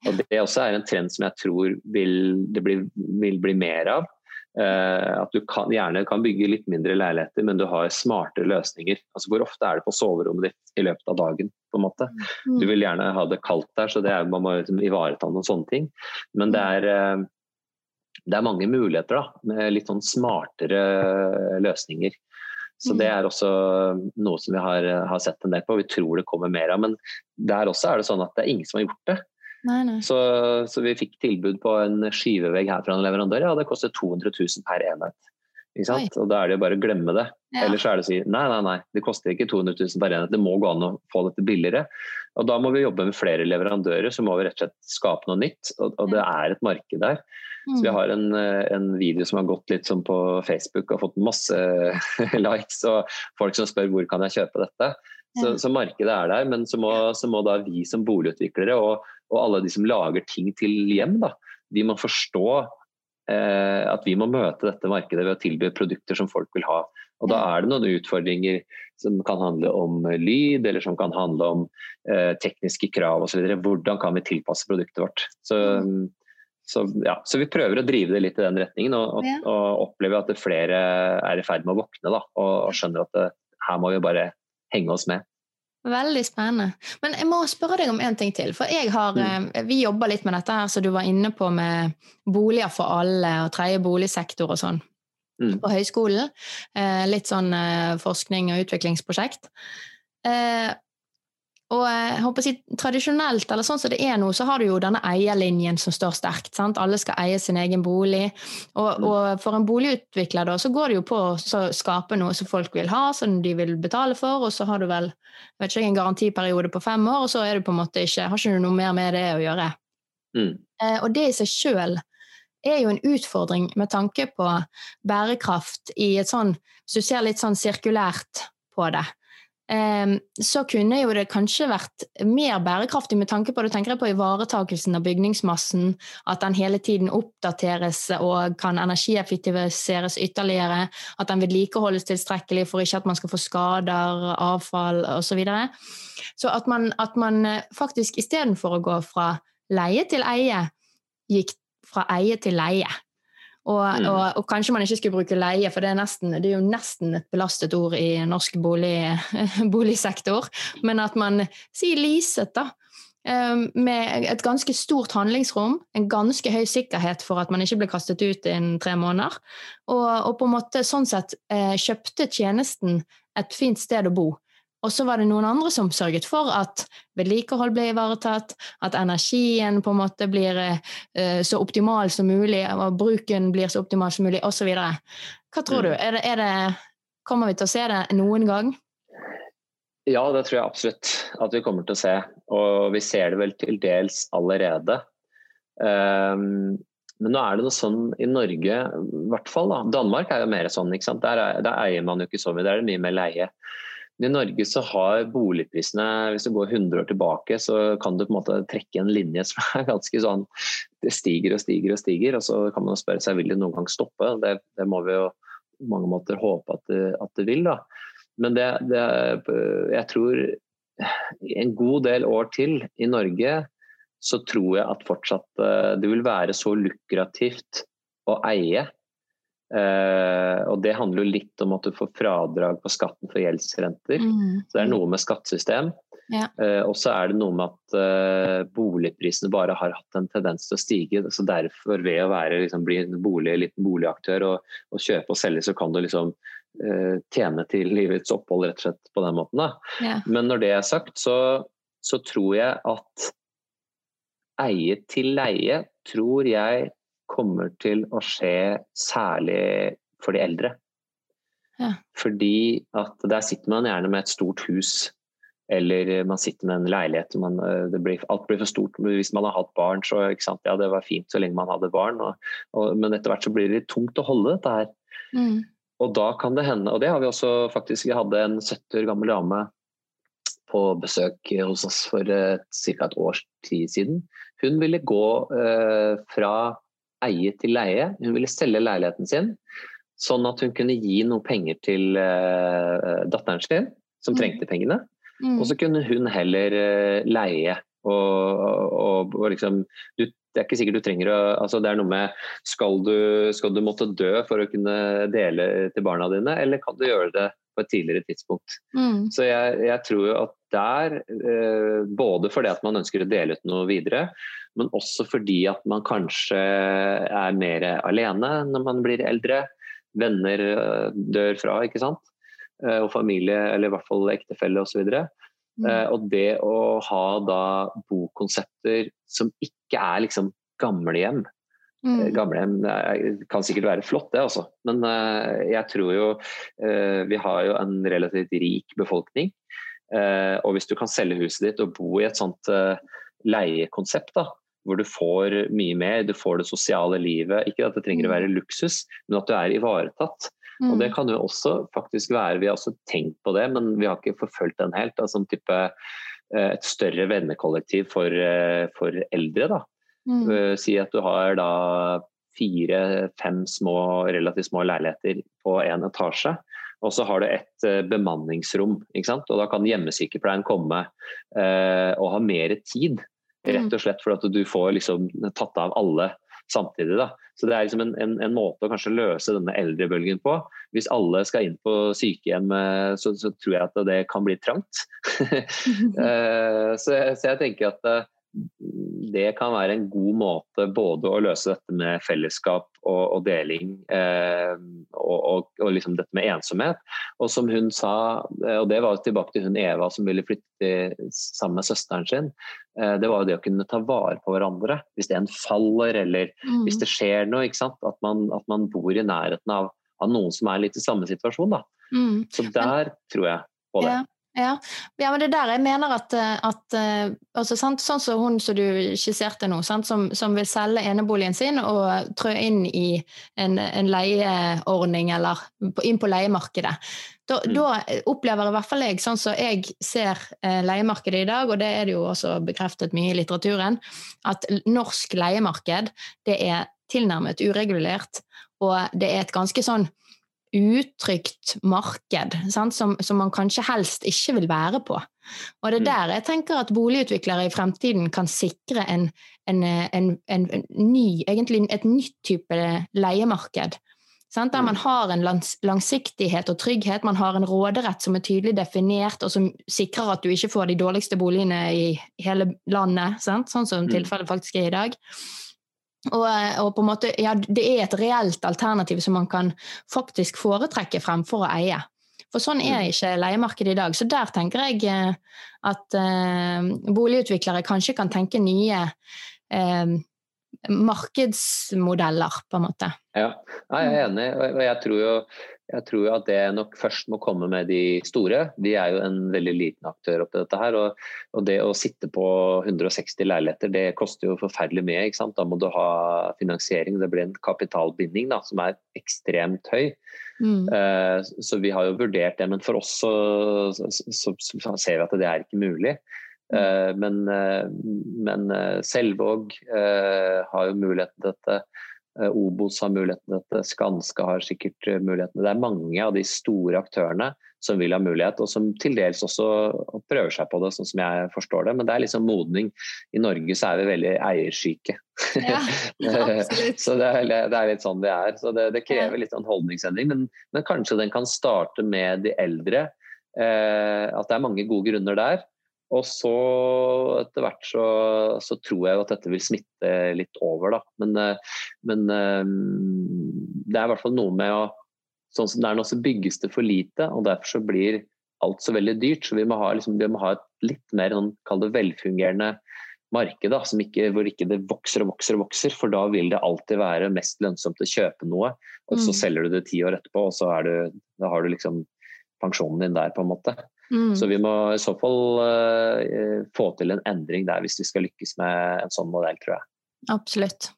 Og Det også er en trend som jeg tror vil, det bli, vil bli mer av. Eh, at du kan, gjerne kan bygge litt mindre leiligheter, men du har smartere løsninger. Altså Hvor ofte er det på soverommet ditt i løpet av dagen? På en måte. Du vil gjerne ha det kaldt der, så er, man må liksom ivareta noen sånne ting. Men det er, eh, det er mange muligheter da, med litt sånn smartere løsninger. Så Det er også noe som vi har, har sett en del på. Vi tror det kommer mer av. Men der også er det sånn at det er ingen som har gjort det. Nei, nei. Så, så, vi fikk tilbud på en skivevegg her fra en leverandør. Ja, det koster 200 000 per enhet. Og Da er det jo bare å glemme det. Ja. Eller så er det å si nei, nei, nei, det koster ikke 200 000 per enhet, det må gå an å få dette billigere. Og Da må vi jobbe med flere leverandører, så må vi rett og slett skape noe nytt. Og, og det er et marked der. Så Vi mm. har en, en, video som har gått litt sånn på Facebook og fått masse *laughs* likes, og folk som spør hvor kan jeg kjøpe dette. Så, så markedet er der, men så må, så må da vi som boligutviklere og, og, alle de som lager ting til hjem, da, de må forstå eh, at vi må møte dette markedet ved å tilby produkter som folk vil ha. Og Da er det noen utfordringer som kan handle om lyd, eller som kan handle om eh, tekniske krav osv. Hvordan kan vi tilpasse produktet vårt. Så, mm. så, ja, så, vi prøver å drive det litt i den retningen, og, og, og opplever at flere er i ferd med å våkne da, og, og skjønner at det, her må vi bare henge oss med. Veldig spennende. Men jeg må spørre deg om en ting til. For har, mm. Eh, vi jobber litt med dette her som du var inne på med boliger for alle og tredje boligsektor og sånn mm. på høyskolen. Eh, litt sånn eh, forskning og utviklingsprosjekt. Og jeg håper å si, Tradisjonelt, eller sånn som det er nå, så har du jo denne eierlinjen som står sterkt. sant? Alle skal eie sin egen bolig. Og, mm. og for en boligutvikler da, så går det jo på å skape noe som folk vil ha, som de vil betale for, og så har du vel vet ikke, en garantiperiode på fem år, og så er du på en måte ikke, har ikke du noe mer med det å gjøre. Mm. Eh, og det i seg sjøl er jo en utfordring med tanke på bærekraft i et sånn Hvis du ser litt sånn sirkulært på det, så kunne jo det kanskje vært mer bærekraftig med tanke på det tenker jeg på ivaretakelsen av bygningsmassen, at den hele tiden oppdateres og kan energieffektiviseres ytterligere, at den vedlikeholdes tilstrekkelig for ikke at man skal få skader, avfall osv. Så, videre. så at man, at man faktisk istedenfor å gå fra leie til eie, gikk fra eie til leie. Og, mm. og, og, kanskje man ikke skulle bruke leie, for det er, nesten, det er jo nesten et belastet ord i norsk bolig, *laughs* boligsektor. Men at man sier leaset, da. Ehm, med et ganske stort handlingsrom, en ganske høy sikkerhet for at man ikke blir kastet ut innen tre måneder. Og, og på en måte sånn sett eh, kjøpte tjenesten et fint sted å bo. Og så var det noen andre som sørget for at vedlikehold ble ivaretatt, at energien på en måte blir uh, så optimal som mulig, og bruken blir så optimal som mulig, osv. Hva tror du? Mm. Er det, er det, kommer vi til å se det noen gang? Ja, det tror jeg absolutt at vi kommer til å se. Og vi ser det vel til dels allerede. Um, Men nå er det noe sånn i Norge, i hvert fall da. Danmark er jo mer sånn. ikke sant? Der, er, der eier man jo ikke så mye, der er det mye mer leie. I Norge så har boligprisene, hvis du går 100 år tilbake, så kan du på en måte trekke en linje som er ganske sånn Det stiger og stiger og stiger, og så kan man spørre seg vil det noen gang stoppe. Det, det må vi jo på mange måter håpe at det, at det vil. da. Men det, det, jeg tror en god del år til i Norge så tror jeg at fortsatt eh, det vil være så lukrativt å eie Uh, og Det handler jo litt om at du får fradrag på skatten for gjeldsrenter. Mm. Så Det er noe med skattesystem. Ja. Uh, og så er det noe med at uh, boligprisene bare har hatt en tendens til å stige. så Derfor, ved å være, liksom, bli en bolig, liten boligaktør og, og, kjøpe og selge, så kan du liksom tjene til livets opphold rett og slett på den måten. Ja. Men når det er sagt, så, så tror jeg at eie til leie tror jeg kommer til å skje særlig for de eldre. Ja. Fordi at der sitter man gjerne med et stort hus, eller man sitter med en leilighet. Man, eh, blir, alt blir for stort. Hvis man har hatt barn, så ja, det var fint så lenge man hadde barn. Og, og, men etter hvert så blir det litt tungt å holde dette her. Mm. Og da kan det hende, og det har vi også faktisk, vi hadde en 70 år gammel dame på besøk hos oss for uh, ca. et års tid siden. Hun ville gå uh, fra eie til leie. Hun ville selge leiligheten sin, sånn at hun kunne gi noe penger til uh, datteren sin, som mm. trengte pengene. Mm. Og så kunne hun heller uh, leie. Og, og, og liksom du, Det er ikke sikkert du trenger å altså Det er noe med skal du, skal du måtte dø for å kunne dele til barna dine, eller kan du gjøre det på et tidligere tidspunkt. Mm. Så jeg, jeg, tror jo at der, eh, både fordi at man ønsker å dele ut noe videre, men også fordi at man kanskje er mer alene når man blir eldre. Venner eh, dør fra, ikke sant. Eh, og familie, eller i hvert fall ektefelle osv. Mm. Eh, og det å ha da bokonsepter som ikke er liksom gamlehjem. Mm. Gamlehjem kan sikkert være flott, det også. Men jeg tror jo vi har jo en relativt rik befolkning. Og hvis du kan selge huset ditt og bo i et sånt leiekonsept, da, hvor du får mye mer. Du får det sosiale livet. Ikke at det trenger å være luksus, men at du er ivaretatt. Mm. Og det kan jo også faktisk være, Vi har også tenkt på det, men vi har ikke forfulgt den helt. Altså en type, eh, et større vennekollektiv for, eh, for eldre. da. Mm. Eh, si at du har da fire-fem små, relativt små leiligheter på én etasje. Og så har du et bemanningsrom. ikke sant? Og Da kan hjemmesykepleien komme eh, og ha mer tid Rett mm. og slett for at du får liksom tatt av alle samtidig. Da. Så Det er liksom en, en, en, måte å kanskje løse denne eldrebølgen på. Hvis alle skal inn på sykehjem, eh, så, så tror jeg at det kan bli trangt. *laughs* *laughs* Eh, så, så, jeg tenker at eh, det kan være en god måte både å løse dette med fellesskap og, og deling, eh, og, og, og liksom dette med ensomhet. Og som hun sa, eh, og det var tilbake til hun Eva som ville flytte sammen med søsteren sin, eh, det var jo det å kunne ta vare på hverandre. Hvis en faller eller mm. hvis det skjer noe. At man, at, man, bor i nærheten av, av, noen som er litt i samme situasjon. Mm. Så der tror jeg på det. Ja. Ja. ja, men det er der jeg mener at, eh, at eh, altså, Sånn som hun som du skisserte nå, sant? Som, som vil selge eneboligen sin og trø inn i en, en leieordning eller inn på leiemarkedet. Da, mm. da, opplever i hvert fall jeg, sånn som jeg ser eh, leiemarkedet i dag, og det er det jo også bekreftet mye i litteraturen, at norsk leiemarked det er tilnærmet uregulert, og det er et ganske sånn utrygt marked som, som, man kanskje helst ikke vil være på. Og det er mm. der jeg tenker at boligutviklere i fremtiden kan sikre en, en, en, en ny, egentlig et nytt type leiemarked. Sant? Der man mm. har en langsiktighet og trygghet, man har en råderett som er tydelig definert, og som sikrer at du ikke får de dårligste boligene i hele landet, sant? sånn som mm. tilfellet faktisk er i dag. Og, og, på en måte, ja, det er et reelt alternativ som man kan faktisk foretrekke fremfor å eie. For sånn er mm. ikke leiemarkedet i dag. Så der tenker jeg eh, at eh, boligutviklere kanskje kan tenke nye eh, markedsmodeller, på en måte. Ja, jeg er enig. Og jeg tror jo Jeg tror jo at det nok først må komme med de store. Vi er jo en veldig liten aktør oppi dette her. Og, og, det å sitte på 160 leiligheter, det koster jo forferdelig mye. ikke sant? Da må du ha finansiering. Det blir en kapitalbinding da, som er ekstremt høy. Mm. Uh, så vi har jo vurdert det, men for oss så, så, så, ser vi at det er ikke mulig. Uh, men, uh, men Selvåg har jo muligheten til dette. Eh, Obos har muligheten til dette, Skanska har sikkert mulighetene. muligheten. Det er mange av de store aktørene som vil ha mulighet, og som til dels også prøver seg på det, sånn som jeg forstår det. Men det er liksom modning. I Norge så er vi veldig eiersyke. Ja, *laughs* så det er, det er, litt sånn det er. Så det, det krever litt sånn holdningsendring. Men, men, kanskje den kan starte med de eldre. Eh, at det er mange gode grunner der. Og så etter hvert så, så, tror jeg at dette vil smitte litt over, da. Men, eh, men, eh, det er i hvert fall noe med å Sånn som det er nå, så bygges det for lite, og derfor så blir alt så veldig dyrt. Så vi må ha, liksom, vi må ha et litt mer sånn, det velfungerende marked, da, som ikke, hvor ikke det vokser og vokser og vokser. For da vil det alltid være mest lønnsomt å kjøpe noe, og så mm. selger du det ti år etterpå, og så du, har du liksom pensjonen din der, på en måte. Mm. Så vi må i så fall uh, få til en endring der hvis vi skal lykkes med en sånn modell, tror jeg. Absolutt.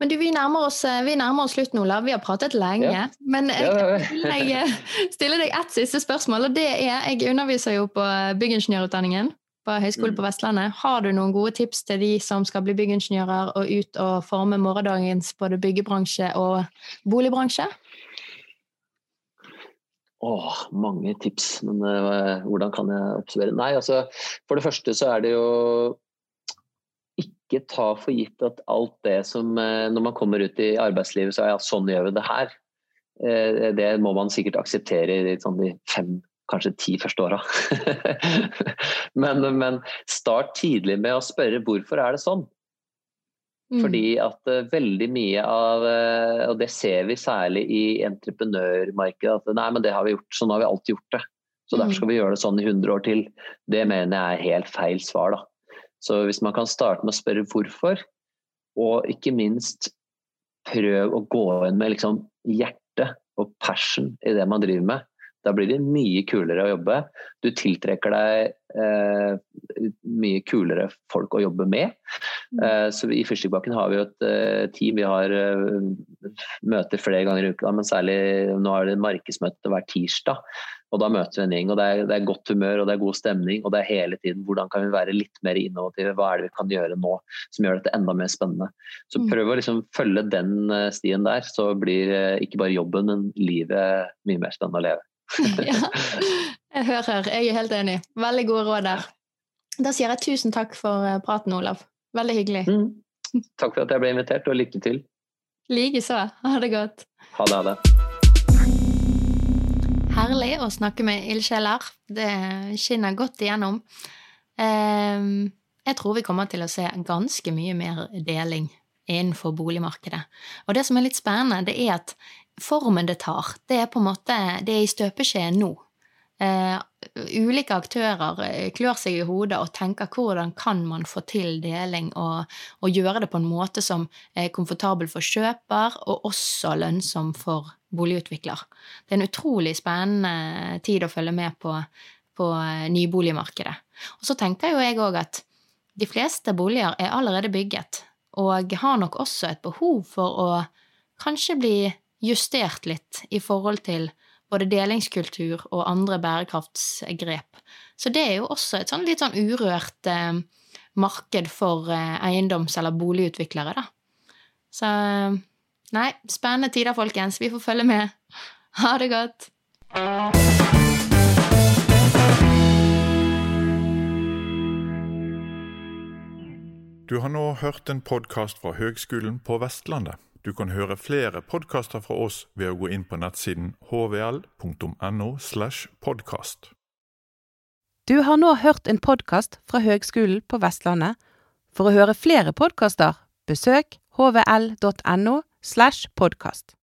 Men du, vi nærmer oss, eh, vi nærmer oss slutten, Olav. Vi har pratet lenge. Ja. Men jeg, ja, jeg stiller deg ett siste spørsmål, og det er Jeg underviser jo på byggingeniørutdanningen på Høgskolen mm. på Vestlandet. Har du noen gode tips til de som skal bli byggingeniører og ut og forme morgendagens både byggebransje og boligbransje? Åh, mange tips, men uh, hvordan kan jeg oppsummere? Nei, altså, for det første så er det jo ikke ta for gitt at alt det som uh, Når man kommer ut i arbeidslivet, så er ja, sånn gjør vi det her. Uh, det må man sikkert akseptere i sånn, de fem, kanskje ti første åra. *laughs* men, men start tidlig med å spørre hvorfor er det sånn? Mm. Fordi at uh, veldig mye av uh, Og det ser vi særlig i entreprenørmarkedet. At nei, men det har vi gjort, sånn har vi alltid gjort det. Så derfor mm. skal vi gjøre det sånn i 100 år til. Det mener jeg er helt feil svar, da. Så hvis man kan starte med å spørre hvorfor, og ikke minst prøv å gå inn med liksom hjerte og passion i det man driver med, da blir det mye kulere å jobbe. Du tiltrekker deg eh, mye kulere folk å jobbe med. Mm. Eh, så I Fyrstikkbakken har vi jo et eh, team. Vi har eh, møter flere ganger i uka, men særlig nå er det markedsmøte hver tirsdag. Og Da møter vi en gjeng, og det er, det er, godt humør og det er god stemning. Og det er hele tiden hvordan kan vi være litt mer innovative, hva er det vi kan gjøre nå som gjør dette enda mer spennende. Så mm. prøv å liksom følge den eh, stien der, så blir eh, ikke bare jobben, men livet mye mer spennende å leve. *laughs* ja, jeg hører. Jeg er helt enig. Veldig gode råd der. Da sier jeg tusen takk for eh, praten, Olav. Veldig hyggelig. Mm. Takk for at jeg ble invitert, og lykke til. Likeså. Ha det godt. Ha det. Ha det. Herlig å snakke med ildsjeler. Det skinner godt igjennom. Ehm, jeg tror vi kommer til å se ganske mye mer deling innenfor boligmarkedet. Og det som er litt spennende, det er at formen det tar, det er på en måte det er i støpeskjeen nå. Uh, ulike aktører eh, klør seg i hodet og tenker hvordan kan man få til deling og, og, gjøre det på en måte som er komfortabel for kjøper og også lønnsom for boligutvikler. Det er en utrolig spennende tid å følge med på, på eh, nyboligmarkedet. Og så tenker jo jeg òg at de fleste boliger er allerede bygget, og har nok også et behov for å kanskje bli justert litt i forhold til både delingskultur og andre bærekraftsgrep. Så det er jo også et sånn litt sånn urørt eh, marked for eh, eiendoms- eller boligutviklere, da. Så nei, spennende tider, folkens. Vi får følge med. Ha det godt. Du har nå hørt en podkast fra Høgskolen på Vestlandet. Du kan høre flere podkaster fra oss ved å gå inn på nettsiden hvl.no. slash podkast. Du har nå hørt en podkast fra Høgskolen på Vestlandet. For å høre flere podkaster, besøk hvl.no. slash podkast.